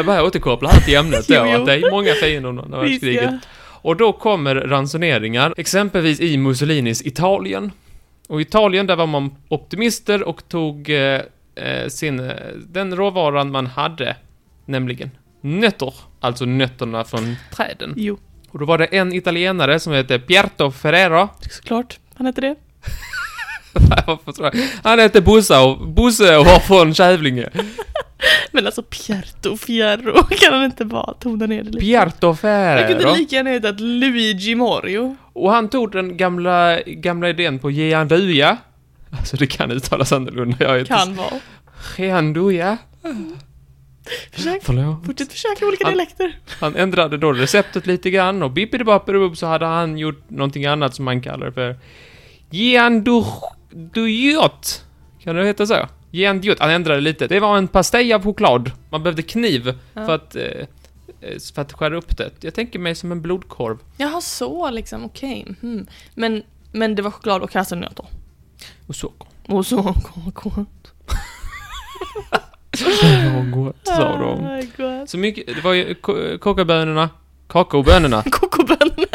Jag bara återkopplar här till ämnet då, Jo, jo. att det är många fiender under andra världskriget. ja. Och då kommer ransoneringar, exempelvis i Mussolinis Italien. Och i Italien, där var man optimister och tog eh, eh, sin, eh, den råvaran man hade, nämligen nötter, alltså nötterna från träden. Jo, Och då var det en italienare som hette Pierto Ferrero, såklart. Han heter det. Han hette Bosse och, Bosse och var från Kävlinge. Men alltså Pierto Fierro, kan han inte bara tona ner det lite? Pierto Jag kunde Ferrero. lika gärna hetat Luigi Morio. Och han tog den gamla, gamla idén på Geanduja. Alltså det kan uttalas annorlunda, jag heter Kan vara. Geanduja. Försök. Förlåt. Fortsätt försöka olika Han- dialekter. Han ändrade då receptet lite grann och bippidi så hade han gjort någonting annat som man kallar för Geandujot. Kan det heta så? Geandujot. Han ändrade lite. Det var en pastej av choklad. Man behövde kniv Ja. för att eh, eh, för att skära upp det. Jag tänker mig som en blodkorv. Jaha, så liksom. Okej. Mhm. Men, men det var choklad och hasselnötter. Och socker. Och så gott. Gott, sa de. Gott. Så mycket, det var ju kakaobönorna, kakaobönorna, Kokobönorna.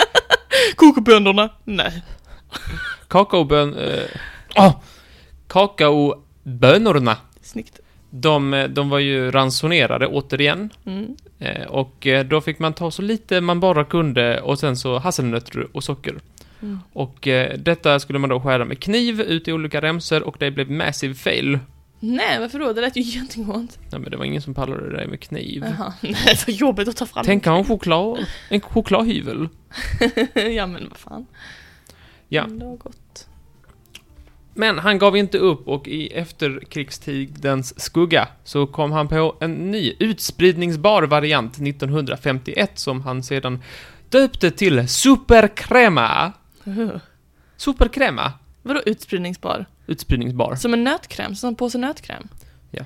Kokobönorna. Nej. kakaobön... Eh, ah, kakaobönorna. Snyggt. De, eh, de var ju ransonerade återigen. Mm. Eh, och eh, då fick man ta så lite man bara kunde och sen så hasselnötter och socker. Mm. Och detta skulle man då skära med kniv ut i olika remsor och det blev massive fail. Nej, varför då? Det lät ju jättegott. Nej men det var ingen som pallade det där med kniv. Jaha. Nej, det var jobbigt att ta fram. Tänk en choklad, en chokladhyvel. ja, men vad fan. Ja. Men det var gott. Men han gav inte upp och i efterkrigstidens skugga så kom han på en ny utspridningsbar variant 1951 som han sedan döpte till Supercrema. Uh. Supercrema. Vadå utspridningsbar? Utspridningsbar. Som en nötkräm? Som en påse nötkräm? Ja.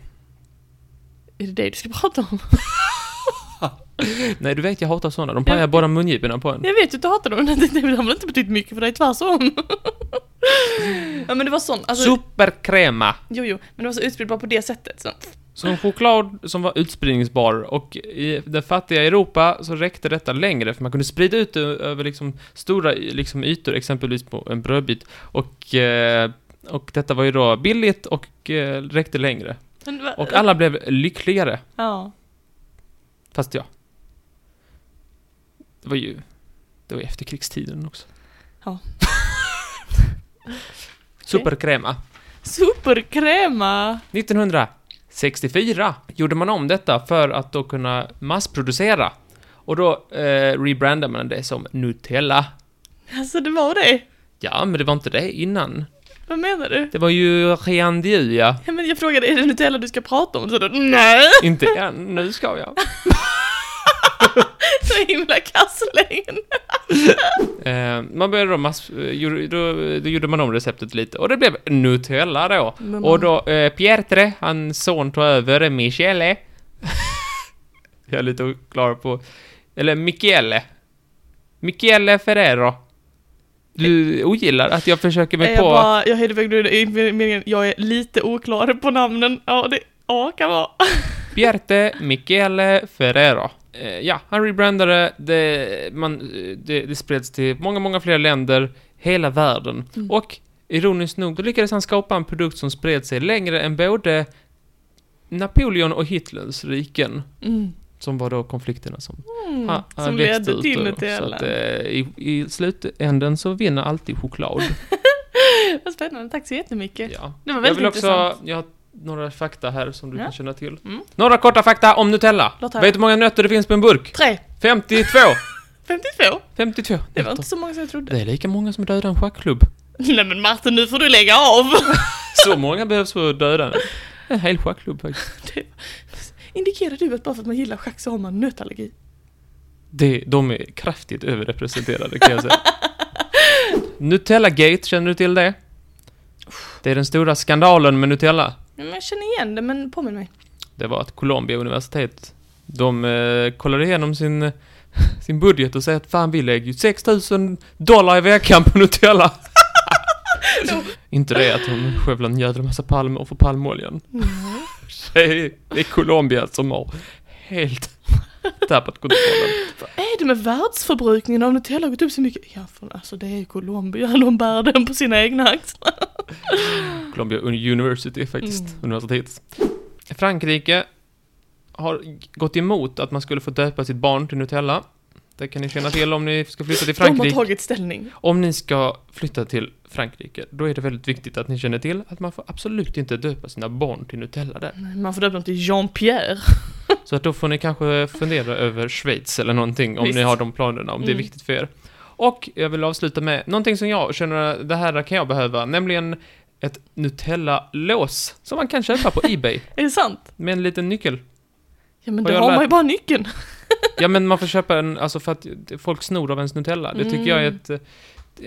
Är det det du ska prata om? Nej, du vet jag hatar sådana. De pajar Ja. bara mungiporna på en. Jag vet ju att du hatar dem, det har väl inte betytt mycket för dig, tvärtom. ja men det var sån, alltså, Supercrema. jo jo, men det var så utspridbar på det sättet. Så. Som choklad som var utspridningsbar och i det fattiga Europa så räckte detta längre för man kunde sprida ut det över liksom stora liksom ytor, exempelvis på en brödbit. Och, eh, och detta var ju då billigt och eh, räckte längre. Och alla blev lyckligare. Ja. Fast ja. Det var ju... Det var ju efterkrigstiden också. Ja. Supercrema. Superkräma! 1964 gjorde man om detta för att då kunna massproducera. Och då eh, rebrandade man det som Nutella. Alltså det var det? Ja, men det var inte det innan. Vad menar du? Det var ju Riandiu, ja. Ja, men jag frågade, är det Nutella du ska prata om? Så då, nej! Inte än, nu ska jag. Så himla kasslängd. Eh, man började då mass... eh, Då, då gjorde man om receptet lite. Och det blev Nutella då. Men Och då eh, Pietre, hans son, tog över Michele. jag är lite oklar på... Eller Michele. Michele Ferrero. Du ogillar att jag försöker mig jag på... bara, jag i meningen, jag är lite oklar på namnen. Ja, det ja, kan vara. Pierte Michele Ferrero. Eh, ja, han rebrandade, det, man, det, det spreds till många, många fler länder, hela världen. Mm. Och ironiskt nog, då lyckades han skapa en produkt som spred sig längre än både Napoleon och Hitlers riken, Mm. som var då konflikterna som Mm. ha- har Som växt ledde ut till då. Så Nutella. att, eh, i, i slutänden så vinner alltid choklad. Vad spännande, tack så jättemycket. ja. Det var Jag väldigt vill också, intressant. jag några fakta här som du Ja. kan känna till. Mm. Några korta fakta om Nutella. Vet du hur många nötter det finns på en burk? Tre. 52! 52? 52 Det var inte så många som jag trodde. Det är lika många som dödar en schackklubb. Nej men Martin, nu får du lägga av! Så många behövs för att döda en. En hel schackklubb faktiskt. Indikerar du att bara för att man gillar schack så har man nötallergi? Det, de är kraftigt överrepresenterade kan jag säga. Nutella-gate, känner du till det? Det är den stora skandalen med Nutella. Jag känner igen det, men påminn mig. Det var att Columbia universitet, de eh, kollade igenom sin, sin budget och säger att fan vi lägger ju 6000 dollar i veckan på Nutella. Inte det att de skövlar en jävla massa palmer för palmoljan. Mm. Det är, det är Colombia som har helt tappat kontrollen. Vad är det med världsförbrukningen av Nutella har gått upp så mycket? Ja, för alltså det är ju Colombia, de bär den på sina egna axlar. Columbia University faktiskt, Mm. universitet. Frankrike har gått emot att man skulle få döpa sitt barn till Nutella. Det kan ni känna till om ni ska flytta till De har Frankrike. tagit ställning. Om ni ska flytta till Frankrike, då är det väldigt viktigt att ni känner till att man får absolut inte döpa sina barn till Nutella där. Man får döpa dem till Jean-Pierre. Så att då får ni kanske fundera över Schweiz eller någonting om Visst. ni har de planerna, om det är Mm. viktigt för er. Och jag vill avsluta med någonting som jag känner, det här kan jag behöva, nämligen ett Nutella-lås som man kan köpa på Ebay Är det sant? med en liten nyckel. Ja men då har man ju bara nyckeln. Ja, men man får köpa en, alltså för att folk snor av ens Nutella. Det tycker jag är Mm. ett, eh,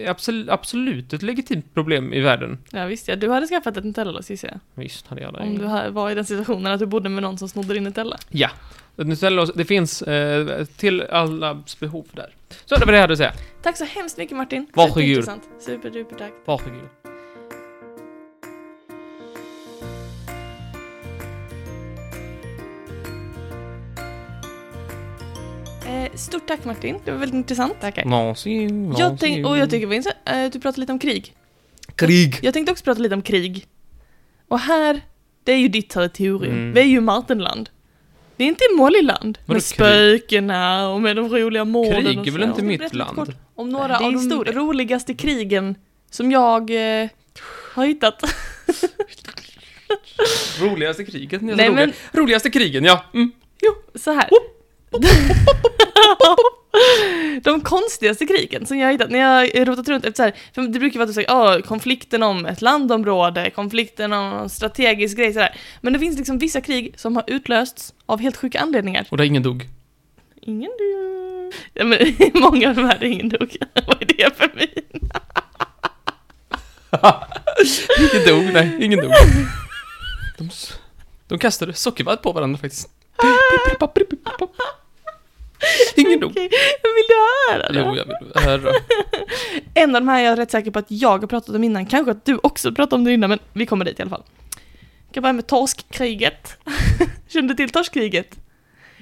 absolut, absolut ett legitimt problem i världen. Ja visst ja, du hade skaffat ett Nutella-lås gissar jag. Visst hade jag det. Om du var i den situationen att du bodde med någon som snodde din Nutella. Ja. Nutella, det finns eh, till allas behov där. Så det var det jag hade att säga. Tack så hemskt mycket Martin. Varsågod. Superintressant. Superduper tack. Varsågod. Eh, stort tack Martin, det var väldigt intressant. Tackar. Någonsin, Jag tänk, och jag tycker Vince, eh, du pratade lite om krig. Krig! Jag tänkte också prata lite om krig. Och här, det är ju ditt territorium. Mm. Vi är ju Martenland. Det är inte Mollyland. Med krig? spökena och med de roliga morden Krig och är väl inte mitt land? kort Om några Det är av de historia. roligaste krigen som jag eh, har hittat. Roligaste kriget? Nej, Nej, roliga, men- Roligaste krigen, ja. Mm. Så här. De konstigaste krigen som jag hittat när jag rotat runt, efter så här, för det brukar vara att du säger oh, konflikten om ett landområde, konflikten om en strategisk grej sådär. Men det finns liksom vissa krig som har utlösts av helt sjuka anledningar. Och där ingen dog. Ingen dog. Ja men många av de här där ingen dog. Vad är det för mig? ingen dog, nej, ingen dog. De, de kastade sockervadd på varandra faktiskt. Ingen. Okej, vill du höra det? Jo, jag vill höra. En av de här är jag rätt säker på att jag har pratat om innan, kanske att du också pratat om det innan, men vi kommer dit i alla fall. Jag kan börja med torskkriget. Känner du till torskkriget?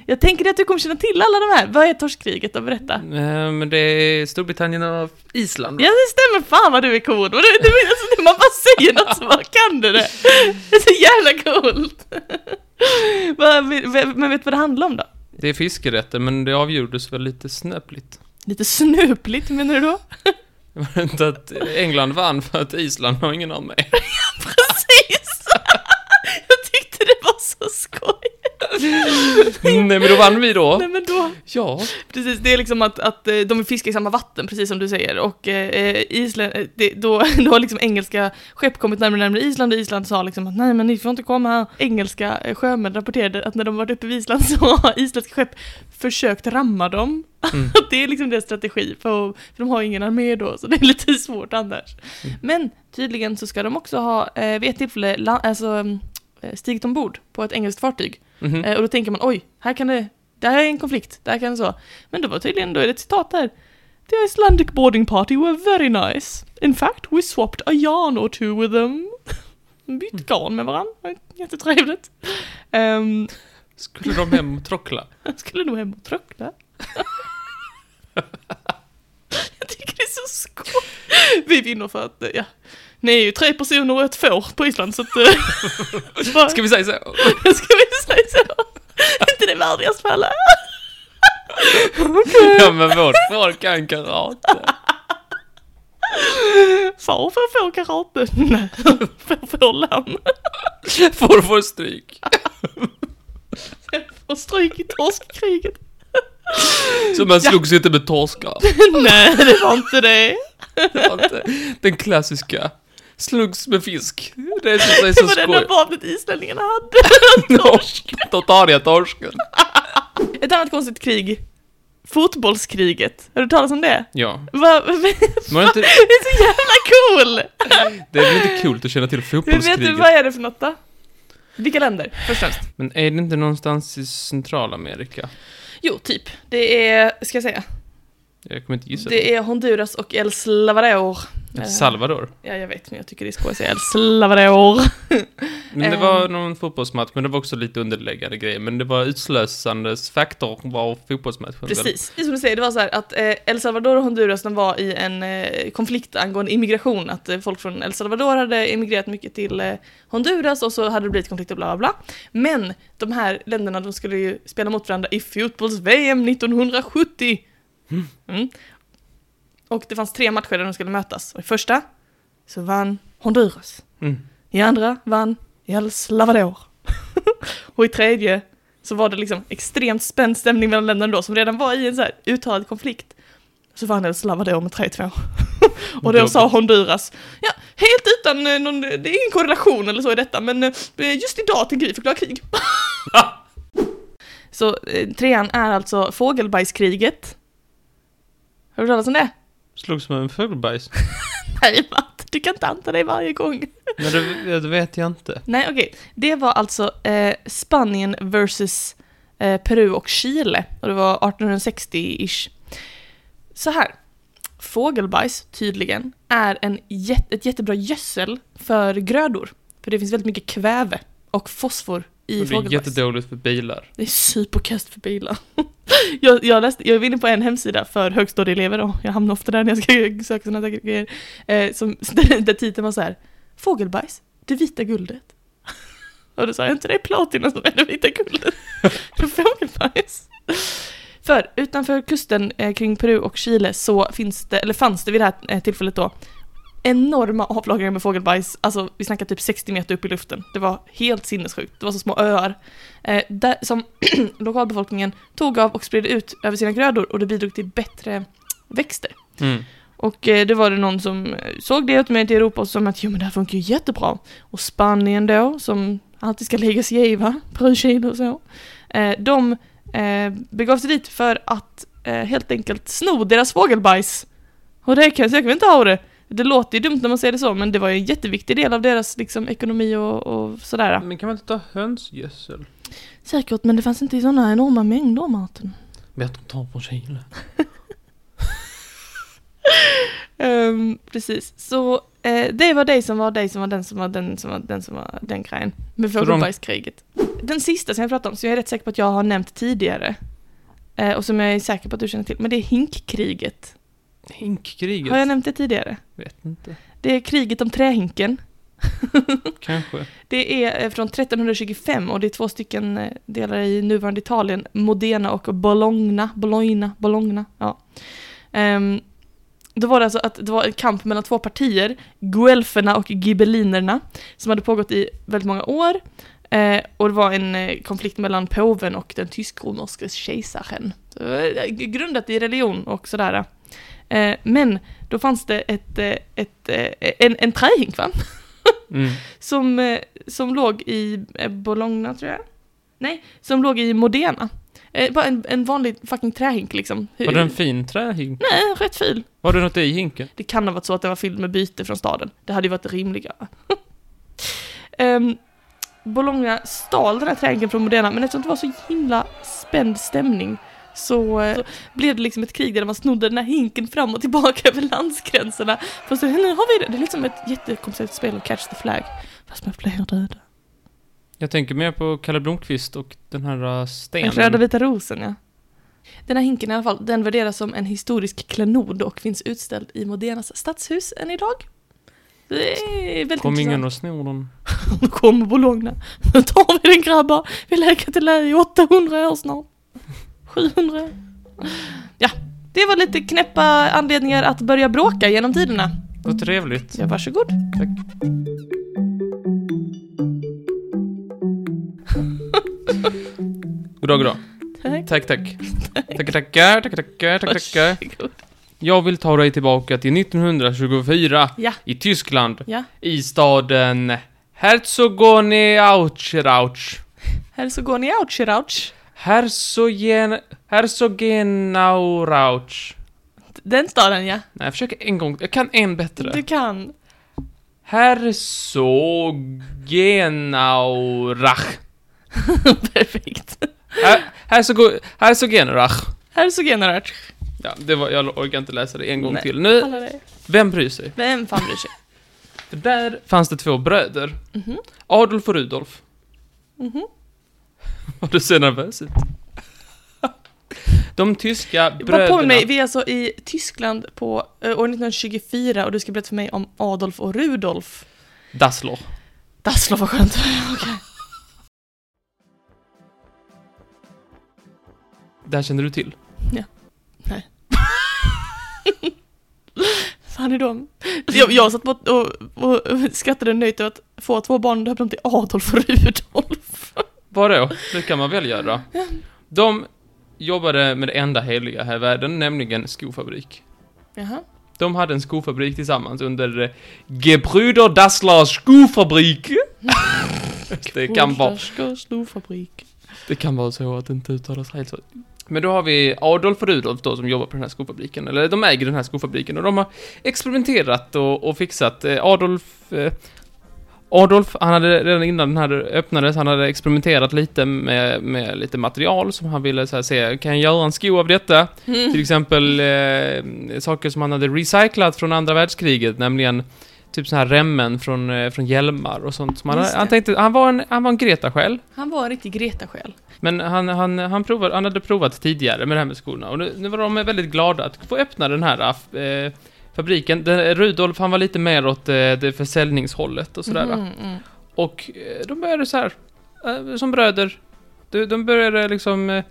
Jag tänker att du kommer känna till alla de här. Vad är torskkriget då? Berätta. Eh, Men det är Storbritannien och Island. Ja, det stämmer. Fan vad du är cool. Du, du, alltså, man bara säger något så bara kan du det. Det är så jävla coolt. Men vet du vad det handlar om då? Det är fiskerätter, men det avgjordes väl lite snöpligt. Lite snöpligt menar du då? Det var inte att England vann för att Island har ingen armé. Precis! Jag tyckte det var så skoj. Nej, men då vann vi då. Nej men då, Ja. precis, det är liksom att, att eh, de vill fiska i samma vatten, precis som du säger, och eh, Island, eh, det, då, då har liksom engelska skepp kommit närmare närmare Island, och Island sa liksom att nej men ni får inte komma här. Engelska eh, sjömän rapporterade att när de varit uppe vid Island så har isländska skepp försökt ramma dem. Mm. det är liksom deras strategi, för, för de har ingen armé då, så det är lite svårt annars. Mm. Men tydligen så ska de också ha, eh, vid ett tillfälle, la, alltså, eh, stigit ombord på ett engelskt fartyg. Mhm. Eh, och då tänker man oj, här kan det, där är en konflikt, där kan det så. Men då var tydligen, då är det ett citat där. The Icelandic boarding party were very nice. In fact, we swapped a yarn or two with them. Bytt garn med varandra, Det var jättetrevligt. Um, Skulle de hem och trockla? skulle nog hem och trockla. Jag tycker det är så skoj. Vi vinner för att, ja, ni är ju tre personer och ett får på Island så att... eh, bara- Ska vi säga så? Ska vi säga så? Inte det värdigast för alla? Ja, men vårt folk kan karate. Far får få karate. Nej, får få lamm. Får får stryk. Får stryk i torskkriget. Så man slogs inte med torskar. Nej, det var inte det. Det var inte Den klassiska. Slugs med fisk. Det är så, det är Det så var det enda vapnet islänningarna hade. Torsk. Då tar torsken. Ett annat konstigt krig. Fotbollskriget. Har du talat om det? Ja. Va, va, Men inte, det är så jävla cool! det är väl inte coolt att känna till Men vet du, fotbollskriget? vad är det för något då? Vilka länder, först och främst? Men är det inte någonstans i Centralamerika? Jo, typ. Det är, ska jag säga, Jag kommer inte gissa. det är Honduras och El Salvador. El Eh, Salvador. Ja, jag vet, men jag tycker det är skoj att säga El Salvador. Men det var ehm. någon fotbollsmatch, men det var också lite underläggande grejer. Men det var utslösandes faktor var fotbollsmatchen. Precis, det som du säger, det var så här att eh, El Salvador och Honduras de var i en eh, konflikt angående immigration, att eh, folk från El Salvador hade emigrerat mycket till eh, Honduras och så hade det blivit konflikt och bla bla bla. Men de här länderna de skulle ju spela mot varandra i fotbolls-VM 1970. Mm. Och det fanns tre matcher där de skulle mötas, och i första så vann Honduras. Mm. I andra vann El Salvador. och i tredje så var det liksom extremt spänd stämning mellan länderna då, som redan var i en så här uttalad konflikt. Så vann El Salvador med 3-2. och då sa Honduras, ja, helt utan eh, någon, det är ingen korrelation eller så i detta, men eh, just idag tänker vi förklara krig. så eh, trean är alltså fågelbajskriget. Har du hört talas om det? Slogs med en fågelbajs? Nej, Matt, du kan inte anta det varje gång. Nej, det, det vet jag inte. Nej, okej. Det var alltså eh, Spanien versus eh, Peru och Chile. Och det var 1860-ish. Så här. Fågelbajs, tydligen, är en jät- ett jättebra gödsel för grödor. För det finns väldigt mycket kväve och fosfor i Och det är fågelbajs. jättedåligt för bilar. Det är superkast för bilar. Jag, jag, läste, jag var inne på en hemsida för högstadieelever och jag hamnar ofta där när jag ska söka sådana här grejer, eh, som, där, där titeln var så här Fågelbajs, det vita guldet. Och då sa jag inte det är platina som är det vita guldet. Det är Fågelbajs. För utanför kusten eh, kring Peru och Chile så finns det, eller fanns det vid det här eh, tillfället då, enorma avlagringar med fågelbajs, alltså vi snackar typ 60 meter upp i luften. Det var helt sinnessjukt, det var så små öar. Eh, där, som lokalbefolkningen tog av och spred ut över sina grödor och det bidrog till bättre växter. Mm. Och eh, det var det någon som eh, såg det ut med till Europa och sa att jo men det här funkar ju jättebra. Och Spanien då, som alltid ska lägga sig i va, Peru, och så. Eh, de eh, begav sig dit för att eh, helt enkelt sno deras fågelbajs. Och det kan jag kan inte ha det. Det låter ju dumt när man säger det så, men det var ju en jätteviktig del av deras liksom, ekonomi och, och sådär. Men kan man inte ta hönsgödsel? Säkert, men det fanns inte i sådana enorma mängder, Martin. Bättre att ta från Chile. Ehm, precis, så eh, det var det som var det som var den som var den som var den som var den grejen. Med de- fågelbajskriget. Den sista som jag pratade om, som jag är rätt säker på att jag har nämnt tidigare. eh, och som jag är säker på att du känner till, men det är hinkkriget. Hinkkriget? Har jag nämnt det tidigare? Vet inte. Det är kriget om trähinken. Kanske. Det är eh, från 1325 och det är två stycken eh, delar i nuvarande Italien, Modena och Bologna, Bologna, Bologna, ja. Ehm, då var det alltså att det var en kamp mellan två partier, guelferna och gibellinerna, som hade pågått i väldigt många år. Eh, och det var en eh, konflikt mellan påven och den tysk-romerske kejsaren. Eh, Grundat i religion och sådär. Eh, men då fanns det ett, eh, ett, eh, en, en trähink va? Mm. som, som låg i Bologna tror jag. Nej, som låg i Modena. Eh, bara en, en vanlig fucking trähink liksom. Hur- Var det en fin trähink? Nej, rätt ful. Var det något i hinken? Det kan ha varit så att det var fylld med byte från staden. Det hade ju varit rimligare. um, Bologna stal den här trähinken från Modena, men eftersom det var så himla spänd stämning så, eh, så blev det liksom ett krig där man snodde den här hinken fram och tillbaka över landsgränserna. För så, nu har vi det. Det är liksom ett jättekomplicerat spel av Catch the Flag. Fast med fler döda. Jag tänker mer på Kalle Blomkvist och den här Den stenen. röda vita rosen, ja. Den här hinken i alla fall, den värderas som en historisk klenod och finns utställd i Modenas stadshus än idag. Det är väldigt Kom ingen och snor den. Nu kommer Bologna. Nu tar vi den grabbar. Vi läker till lä i 800 år snart. 700 år. Ja, det var lite knäppa anledningar att börja bråka genom tiderna. Vad trevligt. Ja, varsågod. Tack. Goddag, goddag. Tack. Tack, tack. Tackar, tackar, tackar, tackar, tackar. Varsågod. Jag vill ta dig tillbaka till 1924 Ja, i Tyskland, ja. i staden Herzogenaurach. Här så går ni out, Chirauch. Herzogen... Herzogenaurach. Den staden, ja. Nej, jag försöker en gång. Jag kan en bättre. Du kan. Herzogenaurach. Perfekt. Her- Herzogenaurach. Generat. Ja, det var, jag orkar inte läsa det en gång Nej. till. Nu, vem bryr sig? Vem fan bryr sig? För där fanns det två bröder. Mhm. Adolf och Rudolf. Mhm. Vad du ser nervös ut. De tyska Bara bröderna. påminn mig, vi är alltså i Tyskland på eh, år 1924 och du ska berätta för mig om Adolf och Rudolf. Dassler. Dassler var skönt. Okej. Det här känner du till? Fan är de? Jag, jag satt på och, och, och skrattade nöjt över att få två barn och döpa dem till Adolf och Rudolf. Vadå? Det kan man väl göra. De jobbade med det enda heliga här i världen, nämligen skofabrik. Jaha. De hade en skofabrik tillsammans under eh, Gebrüder Dasslers skofabrik. det kan vara skofabrik. Det kan vara så att det inte uttalas helt så. Men då har vi Adolf och Rudolf då som jobbar på den här skofabriken, eller de äger den här skofabriken och de har experimenterat och, och fixat. Eh, Adolf, eh, Adolf, han hade redan innan den här öppnades, han hade experimenterat lite med, med lite material som han ville så se, kan jag göra en sko av detta? Till exempel eh, saker som han hade recyclat från andra världskriget, nämligen typ så här remmen från, eh, från hjälmar och sånt. Som han, han tänkte, han var en, han var en Greta-själ. Han var en riktig Greta-själ. Men han, han, han, provar, han hade provat tidigare med det här med skorna och nu, nu var de väldigt glada att få öppna den här eh, fabriken. Den, Rudolf, han var lite mer åt eh, det försäljningshållet och sådär. Mm, mm. Och eh, de började så här, eh, som bröder. De, de började liksom... eh,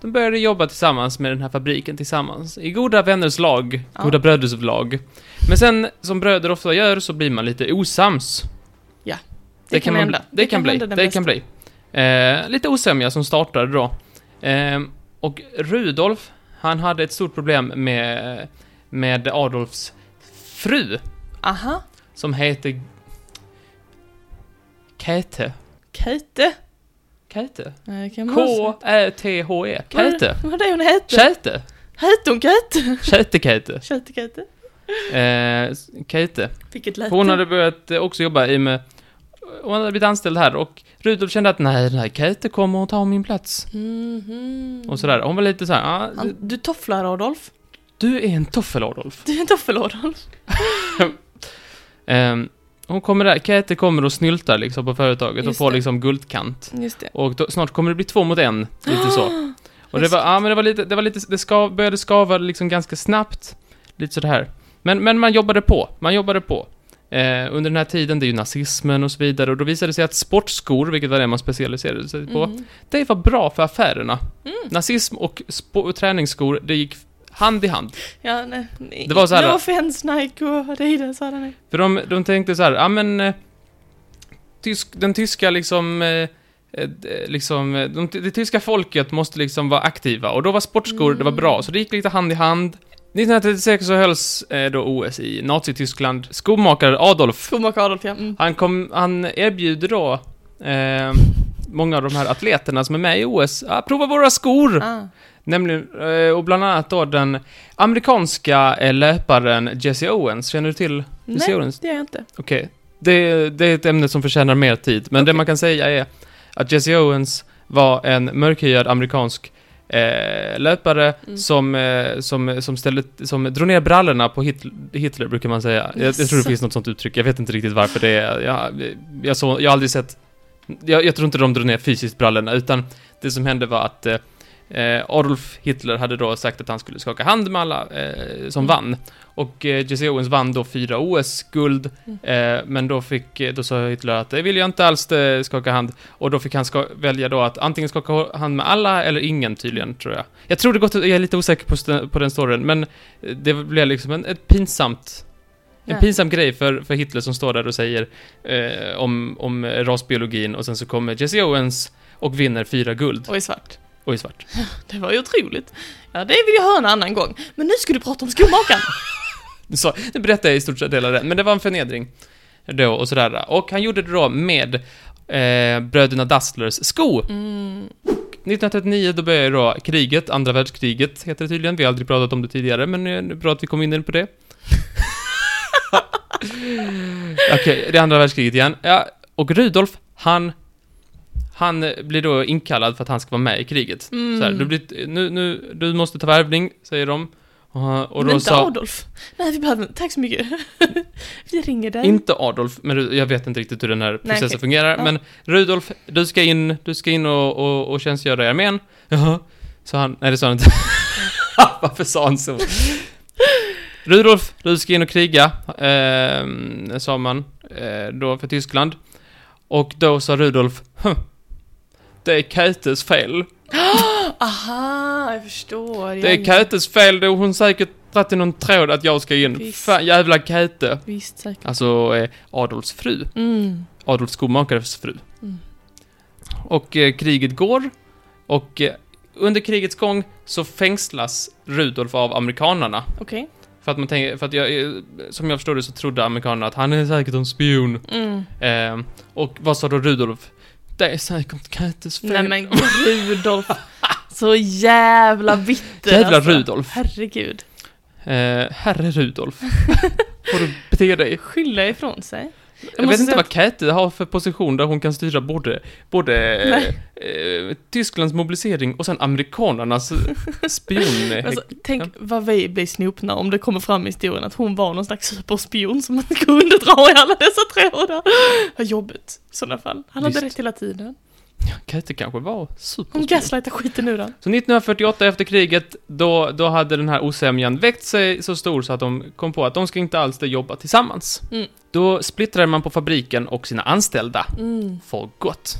De började jobba tillsammans med den här fabriken tillsammans. I goda vänners lag, Ja. goda bröders lag. Men sen, som bröder ofta gör, så blir man lite osams. Det, kan man- hända. Det, kan bli. Det bästa. kan bli. Eh, lite osämja som startade då. Eh, och Rudolf, han hade ett stort problem med, med Adolfs fru, Aha. som heter... Nej, kan man också- K-Ä-T-H-E. Vad är- det hon hette? Käte. Hette hon Käte? Käte-Käte. Käte Käte. Eh, Käte. Vilket läte. Hon hade börjat eh, också jobba i med... Hon hade blivit anställd här och Rudolf kände att nej, den här Käte kommer att ta min plats. Mhm. Och sådär. Hon var lite såhär, ah, Han, du tofflar Adolf. Du är en toffel Adolf. Du är en toffel Adolf. Ehm, hon kommer där, Käte kommer och snyltar liksom på företaget och Just får det. liksom guldkant. Just det. Och då, snart kommer det bli två mot en, lite så. Och det var, ja men det var lite, det var lite, det skav, började skava liksom ganska snabbt. Lite sådär. Men, men man jobbade på, man jobbade på. Eh, under den här tiden, det är ju nazismen och så vidare, och då visade det sig att sportskor, vilket var det man specialiserade sig på, Mhm. det var bra för affärerna. Mm. Nazism och spo- träningsskor, det gick hand i hand. Ja, nej. nej. Det var så här- No offense Nike och Adidas, sa nej. För de, de tänkte så här, ja men... Eh, tysk, den tyska liksom... Eh, eh, liksom de, det tyska folket måste liksom vara aktiva och då var sportskor, det var bra, så det gick lite hand i hand. 1936 så hölls eh, då OS i Nazityskland. Skomakare Adolf, Skomakare Adolf, ja. Mm. han, kom, han erbjuder då eh, många av de här atleterna som är med i OS, att prova våra skor! Ah. Nämligen, eh, och bland annat då den amerikanska eh, löparen Jesse Owens, känner du till Jesse Nej, Owens? det gör jag inte. Okej. Det, det är ett ämne som förtjänar mer tid, men det man kan säga är att Jesse Owens var en mörkhyad amerikansk eh, löpare Mm. som, eh, som, som, ställde, som drog ner brallorna på Hitler, Hitler brukar man säga. Jag, jag tror det finns något sånt uttryck, jag vet inte riktigt varför det är. Jag, jag, så, jag har aldrig sett... Jag, jag tror inte de drog ner fysiskt brallorna, utan det som hände var att Eh, Adolf Hitler hade då sagt att han skulle skaka hand med alla eh, som Mm. vann. Och eh, Jesse Owens vann då fyra OS-guld. Mm. Eh, men då fick, eh, då sa Hitler att det vill jag inte alls eh, skaka hand. Och då fick han välja då att antingen skaka hand med alla eller ingen tydligen, tror jag. Jag tror det gått, jag är lite osäker på, på den storyn, men eh, det blev liksom en, ett pinsamt en pinsam grej för, för Hitler som står där och säger eh, om, om rasbiologin och sen så kommer Jesse Owens och vinner fyra guld Och i svart. Och i svart. Det var ju otroligt. Ja, det vill jag höra en annan gång. Men nu ska du prata om skomakaren. Så, nu berättar jag i stort sett hela det, men det var en förnedring. Då, och sådär. Och han gjorde det då med eh, bröderna Dastlers sko. Mm. 1939 då började då kriget, andra världskriget heter det tydligen. Vi har aldrig pratat om det tidigare, men det är bra att vi kom in på det. Okej, det är andra världskriget igen. Ja, och Rudolf, han... Han blir då inkallad för att han ska vara med i kriget. Mm. Så här, du, blir, nu, nu, du måste ta värvning, säger de. Och, och Men inte sa... Adolf. Nej, vi behöver Tack så mycket. vi ringer dig. Inte Adolf, men jag vet inte riktigt hur den här processen okej. fungerar. Ja. Men Rudolf, du ska in, du ska in och, och, och tjänstgöra i armén. Jaha. Sa han, nej det sa han inte. Varför sa han så? Rudolf, du ska in och kriga, eh, sa man eh, då för Tyskland. Och då sa Rudolf, "Hm, det är Kätes fel. Aha, jag förstår. Det är Kätes fel, då hon säkert dragit i någon tråd att jag ska in. Visst. Fan, jävla Käte. Visst, säkert. Alltså eh, Adolfs fru. Mm. Adolf Skomakares fru. Mm. Och eh, kriget går, och eh, under krigets gång så fängslas Rudolf av amerikanarna. Okej. För att man tänker, för att jag, eh, som jag förstår det så trodde amerikanerna att han är säkert en spion. Mm. Eh, och vad sa då Rudolf? Det är säkert Kätes fel. Nej men Rudolf. Så jävla bitter Jävla alltså. Rudolf. Herregud. Eh, herre Rudolf. Får du bete dig? Skylla ifrån sig. Jag, måste vet inte vad Käthe har för position där hon kan styra både, både eh, Tysklands mobilisering och sen amerikanernas spion... Alltså, tänk Ja. vad vi blir snopna om det kommer fram i historien att hon var någon slags superspion som inte kunde dra i alla dessa trådar. Vad jobbigt i sådana fall. Han hade Visst. rätt hela tiden. Käthe kanske var Hon superspion. gaslightar skiten ur den. Så 1948 efter kriget, då, då hade den här osämjan växt sig så stor så att de kom på att de ska inte alls jobba tillsammans. Mm. Då splittrade man på fabriken och sina anställda. Mm. För gott.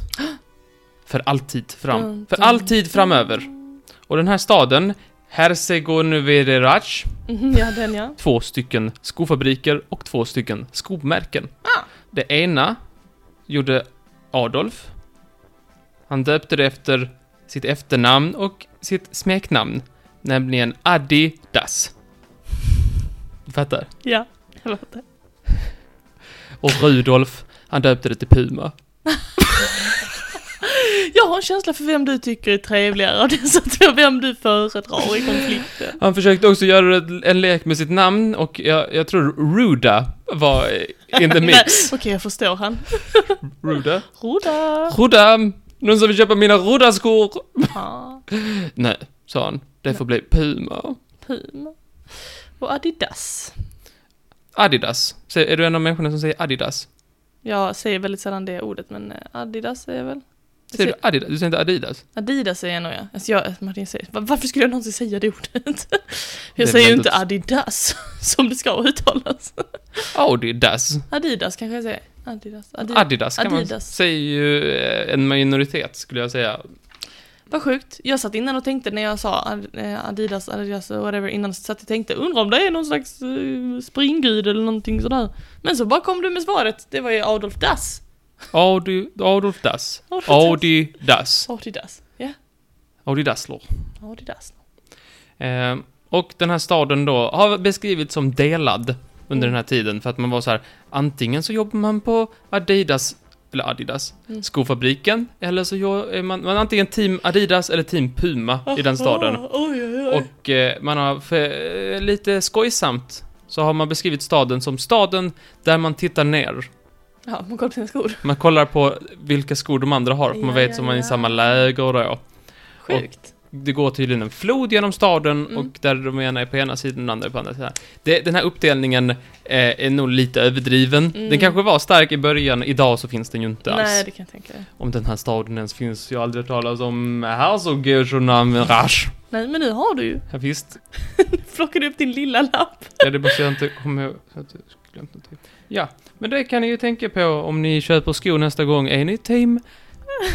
För alltid fram. Dun, För alltid framöver. Och den här staden, Herzegovina Mhm, ja, den ja. två stycken skofabriker och två stycken skomärken. Ah. Det ena gjorde Adolf. Han döpte det efter sitt efternamn och sitt smeknamn, nämligen Adidas. Du fattar? Ja, jag det. Och Rudolf, han döpte det till Puma. Jag har en känsla för vem du tycker är trevligare av dessa två, vem du föredrar i konflikten. Han försökte också göra en lek med sitt namn och jag, jag tror Ruda var in the mix. Okej, jag förstår han. Ruda? Roda! Ruda! Någon som vill köpa mina Ruda-skor? Ja, Nej, sa han. Det får bli Puma. Puma. Och Adidas. Adidas. Så Är du en av människorna som säger Adidas? Jag säger väldigt sällan det ordet, men eh, Adidas är väl... Jag Säger du Adidas? Du säger inte Adidas? Adidas säger jag nog ja. Alltså jag, Martin säger, "Va- varför skulle jag någonsin säga det ordet? Det Jag är säger ju inte Adidas, som det ska uttalas. Adidas. Adidas kanske jag säger. Adidas. Adidas. Adidas kan man Adidas. säger ju eh, en minoritet, skulle jag säga. Vad sjukt. Jag satt innan och tänkte när jag sa eh, Adidas, Adidas whatever innan så satt jag tänkte undrar om det är någon slags uh, springgud eller någonting sådär. Men så bara kom du med svaret. Det var ju Adolf Das. Adi, Adolf Das. Adolf Das. Adidas. Adidas. Ja, Adidasler. Adidas. Eh, och den här staden då har beskrivits som delad under Mm. den här tiden för att man var så här antingen så jobbar man på Adidas eller Adidas Mm. skofabriken eller så är man, man är antingen team Adidas eller team Puma i den staden. Oj, oj, oj. Och eh, man har för, eh, lite skojsamt så har man beskrivit staden som staden där man tittar ner. Ja, man kollar på sina skor. Man kollar på vilka skor de andra har, för man Ja, vet ja, som man är i samma läger då. Sjukt. Det går tydligen en flod genom staden Mm. och där de ena är på ena sidan och den andra är på andra sidan. Det, den här uppdelningen eh, är nog lite överdriven. Mm. Den kanske var stark i början, idag så finns den ju inte alls. Nej, det kan jag tänka. Om den här staden ens finns, jag har aldrig hört talas om Herzogenamerach. Nej, men nu har du ju. Ja, visst. Plockar du upp din lilla lapp. Ja, det jag inte komma ihåg. så jag glömt någonting. Ja, men det kan ni ju tänka på om ni köper skor nästa gång. Är ni team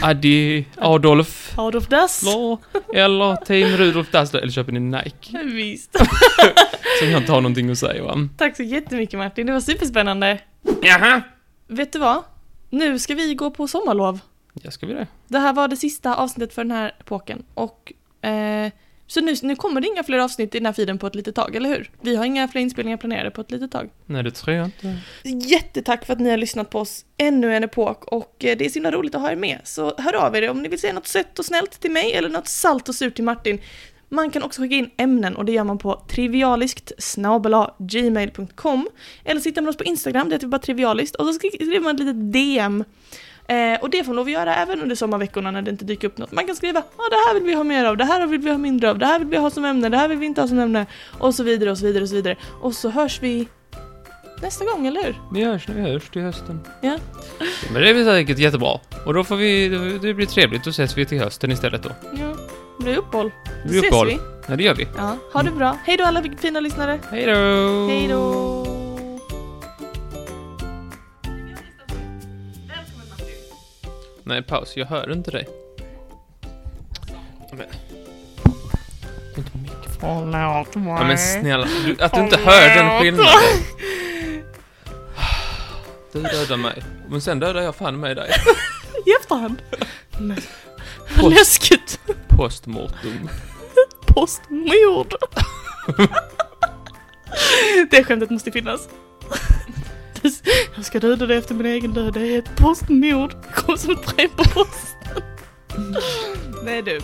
Adi Adolf Adolf Das. Law, eller team Rudolf Dassler? Eller köper ni Nike? Visst. Som jag inte har någonting att säga va? Tack så jättemycket Martin, det var superspännande. Jaha! Vet du vad? Nu ska vi gå på sommarlov. Ja, ska vi det? Det här var det sista avsnittet för den här epoken och eh, så nu, nu kommer det inga fler avsnitt i den här feeden på ett litet tag, eller hur? Vi har inga fler inspelningar planerade på ett litet tag. Nej, det tror jag inte. Jättetack för att ni har lyssnat på oss ännu en epok och eh, det är så himla roligt att ha er med. Så hör av er om ni vill säga något sött och snällt till mig eller något salt och surt till Martin. Man kan också skicka in ämnen och det gör man på trivialiskt gmail.com eller sitter man oss på Instagram, det heter bara trivialiskt och så skriver man ett litet DM. Eh, och det får man lov att göra även under sommarveckorna när det inte dyker upp något. Man kan skriva ja det här vill vi ha mer av, det här vill vi ha mindre av, det här vill vi ha som ämne, det här vill vi inte ha som ämne och så vidare och så vidare och så vidare. Och så hörs vi nästa gång, eller hur? Vi hörs vi hörs till hösten. Ja. Men det blir säkert jättebra. Och då får vi, det blir trevligt, då ses vi till hösten istället då. Ja, det blir uppehåll. Det blir Ses uppehåll. vi. Ja, det gör vi. Ja, ha det bra. Hej då alla fina lyssnare. Hej då! Hej då. Nej, paus. Jag hör inte dig. Men... Det är inte mycket Förlåt mig. Ja men snälla, du, att du inte hör den skillnaden. Du dödar mig, men sen dödar jag fan med dig. I efterhand. Men, vad Post. läskigt. Postmortum. Postmord. Det skämtet måste finnas. Jag ska döda dig efter min egen död. Det är ett postmord. Koncentrera som ett på posten. Nej du.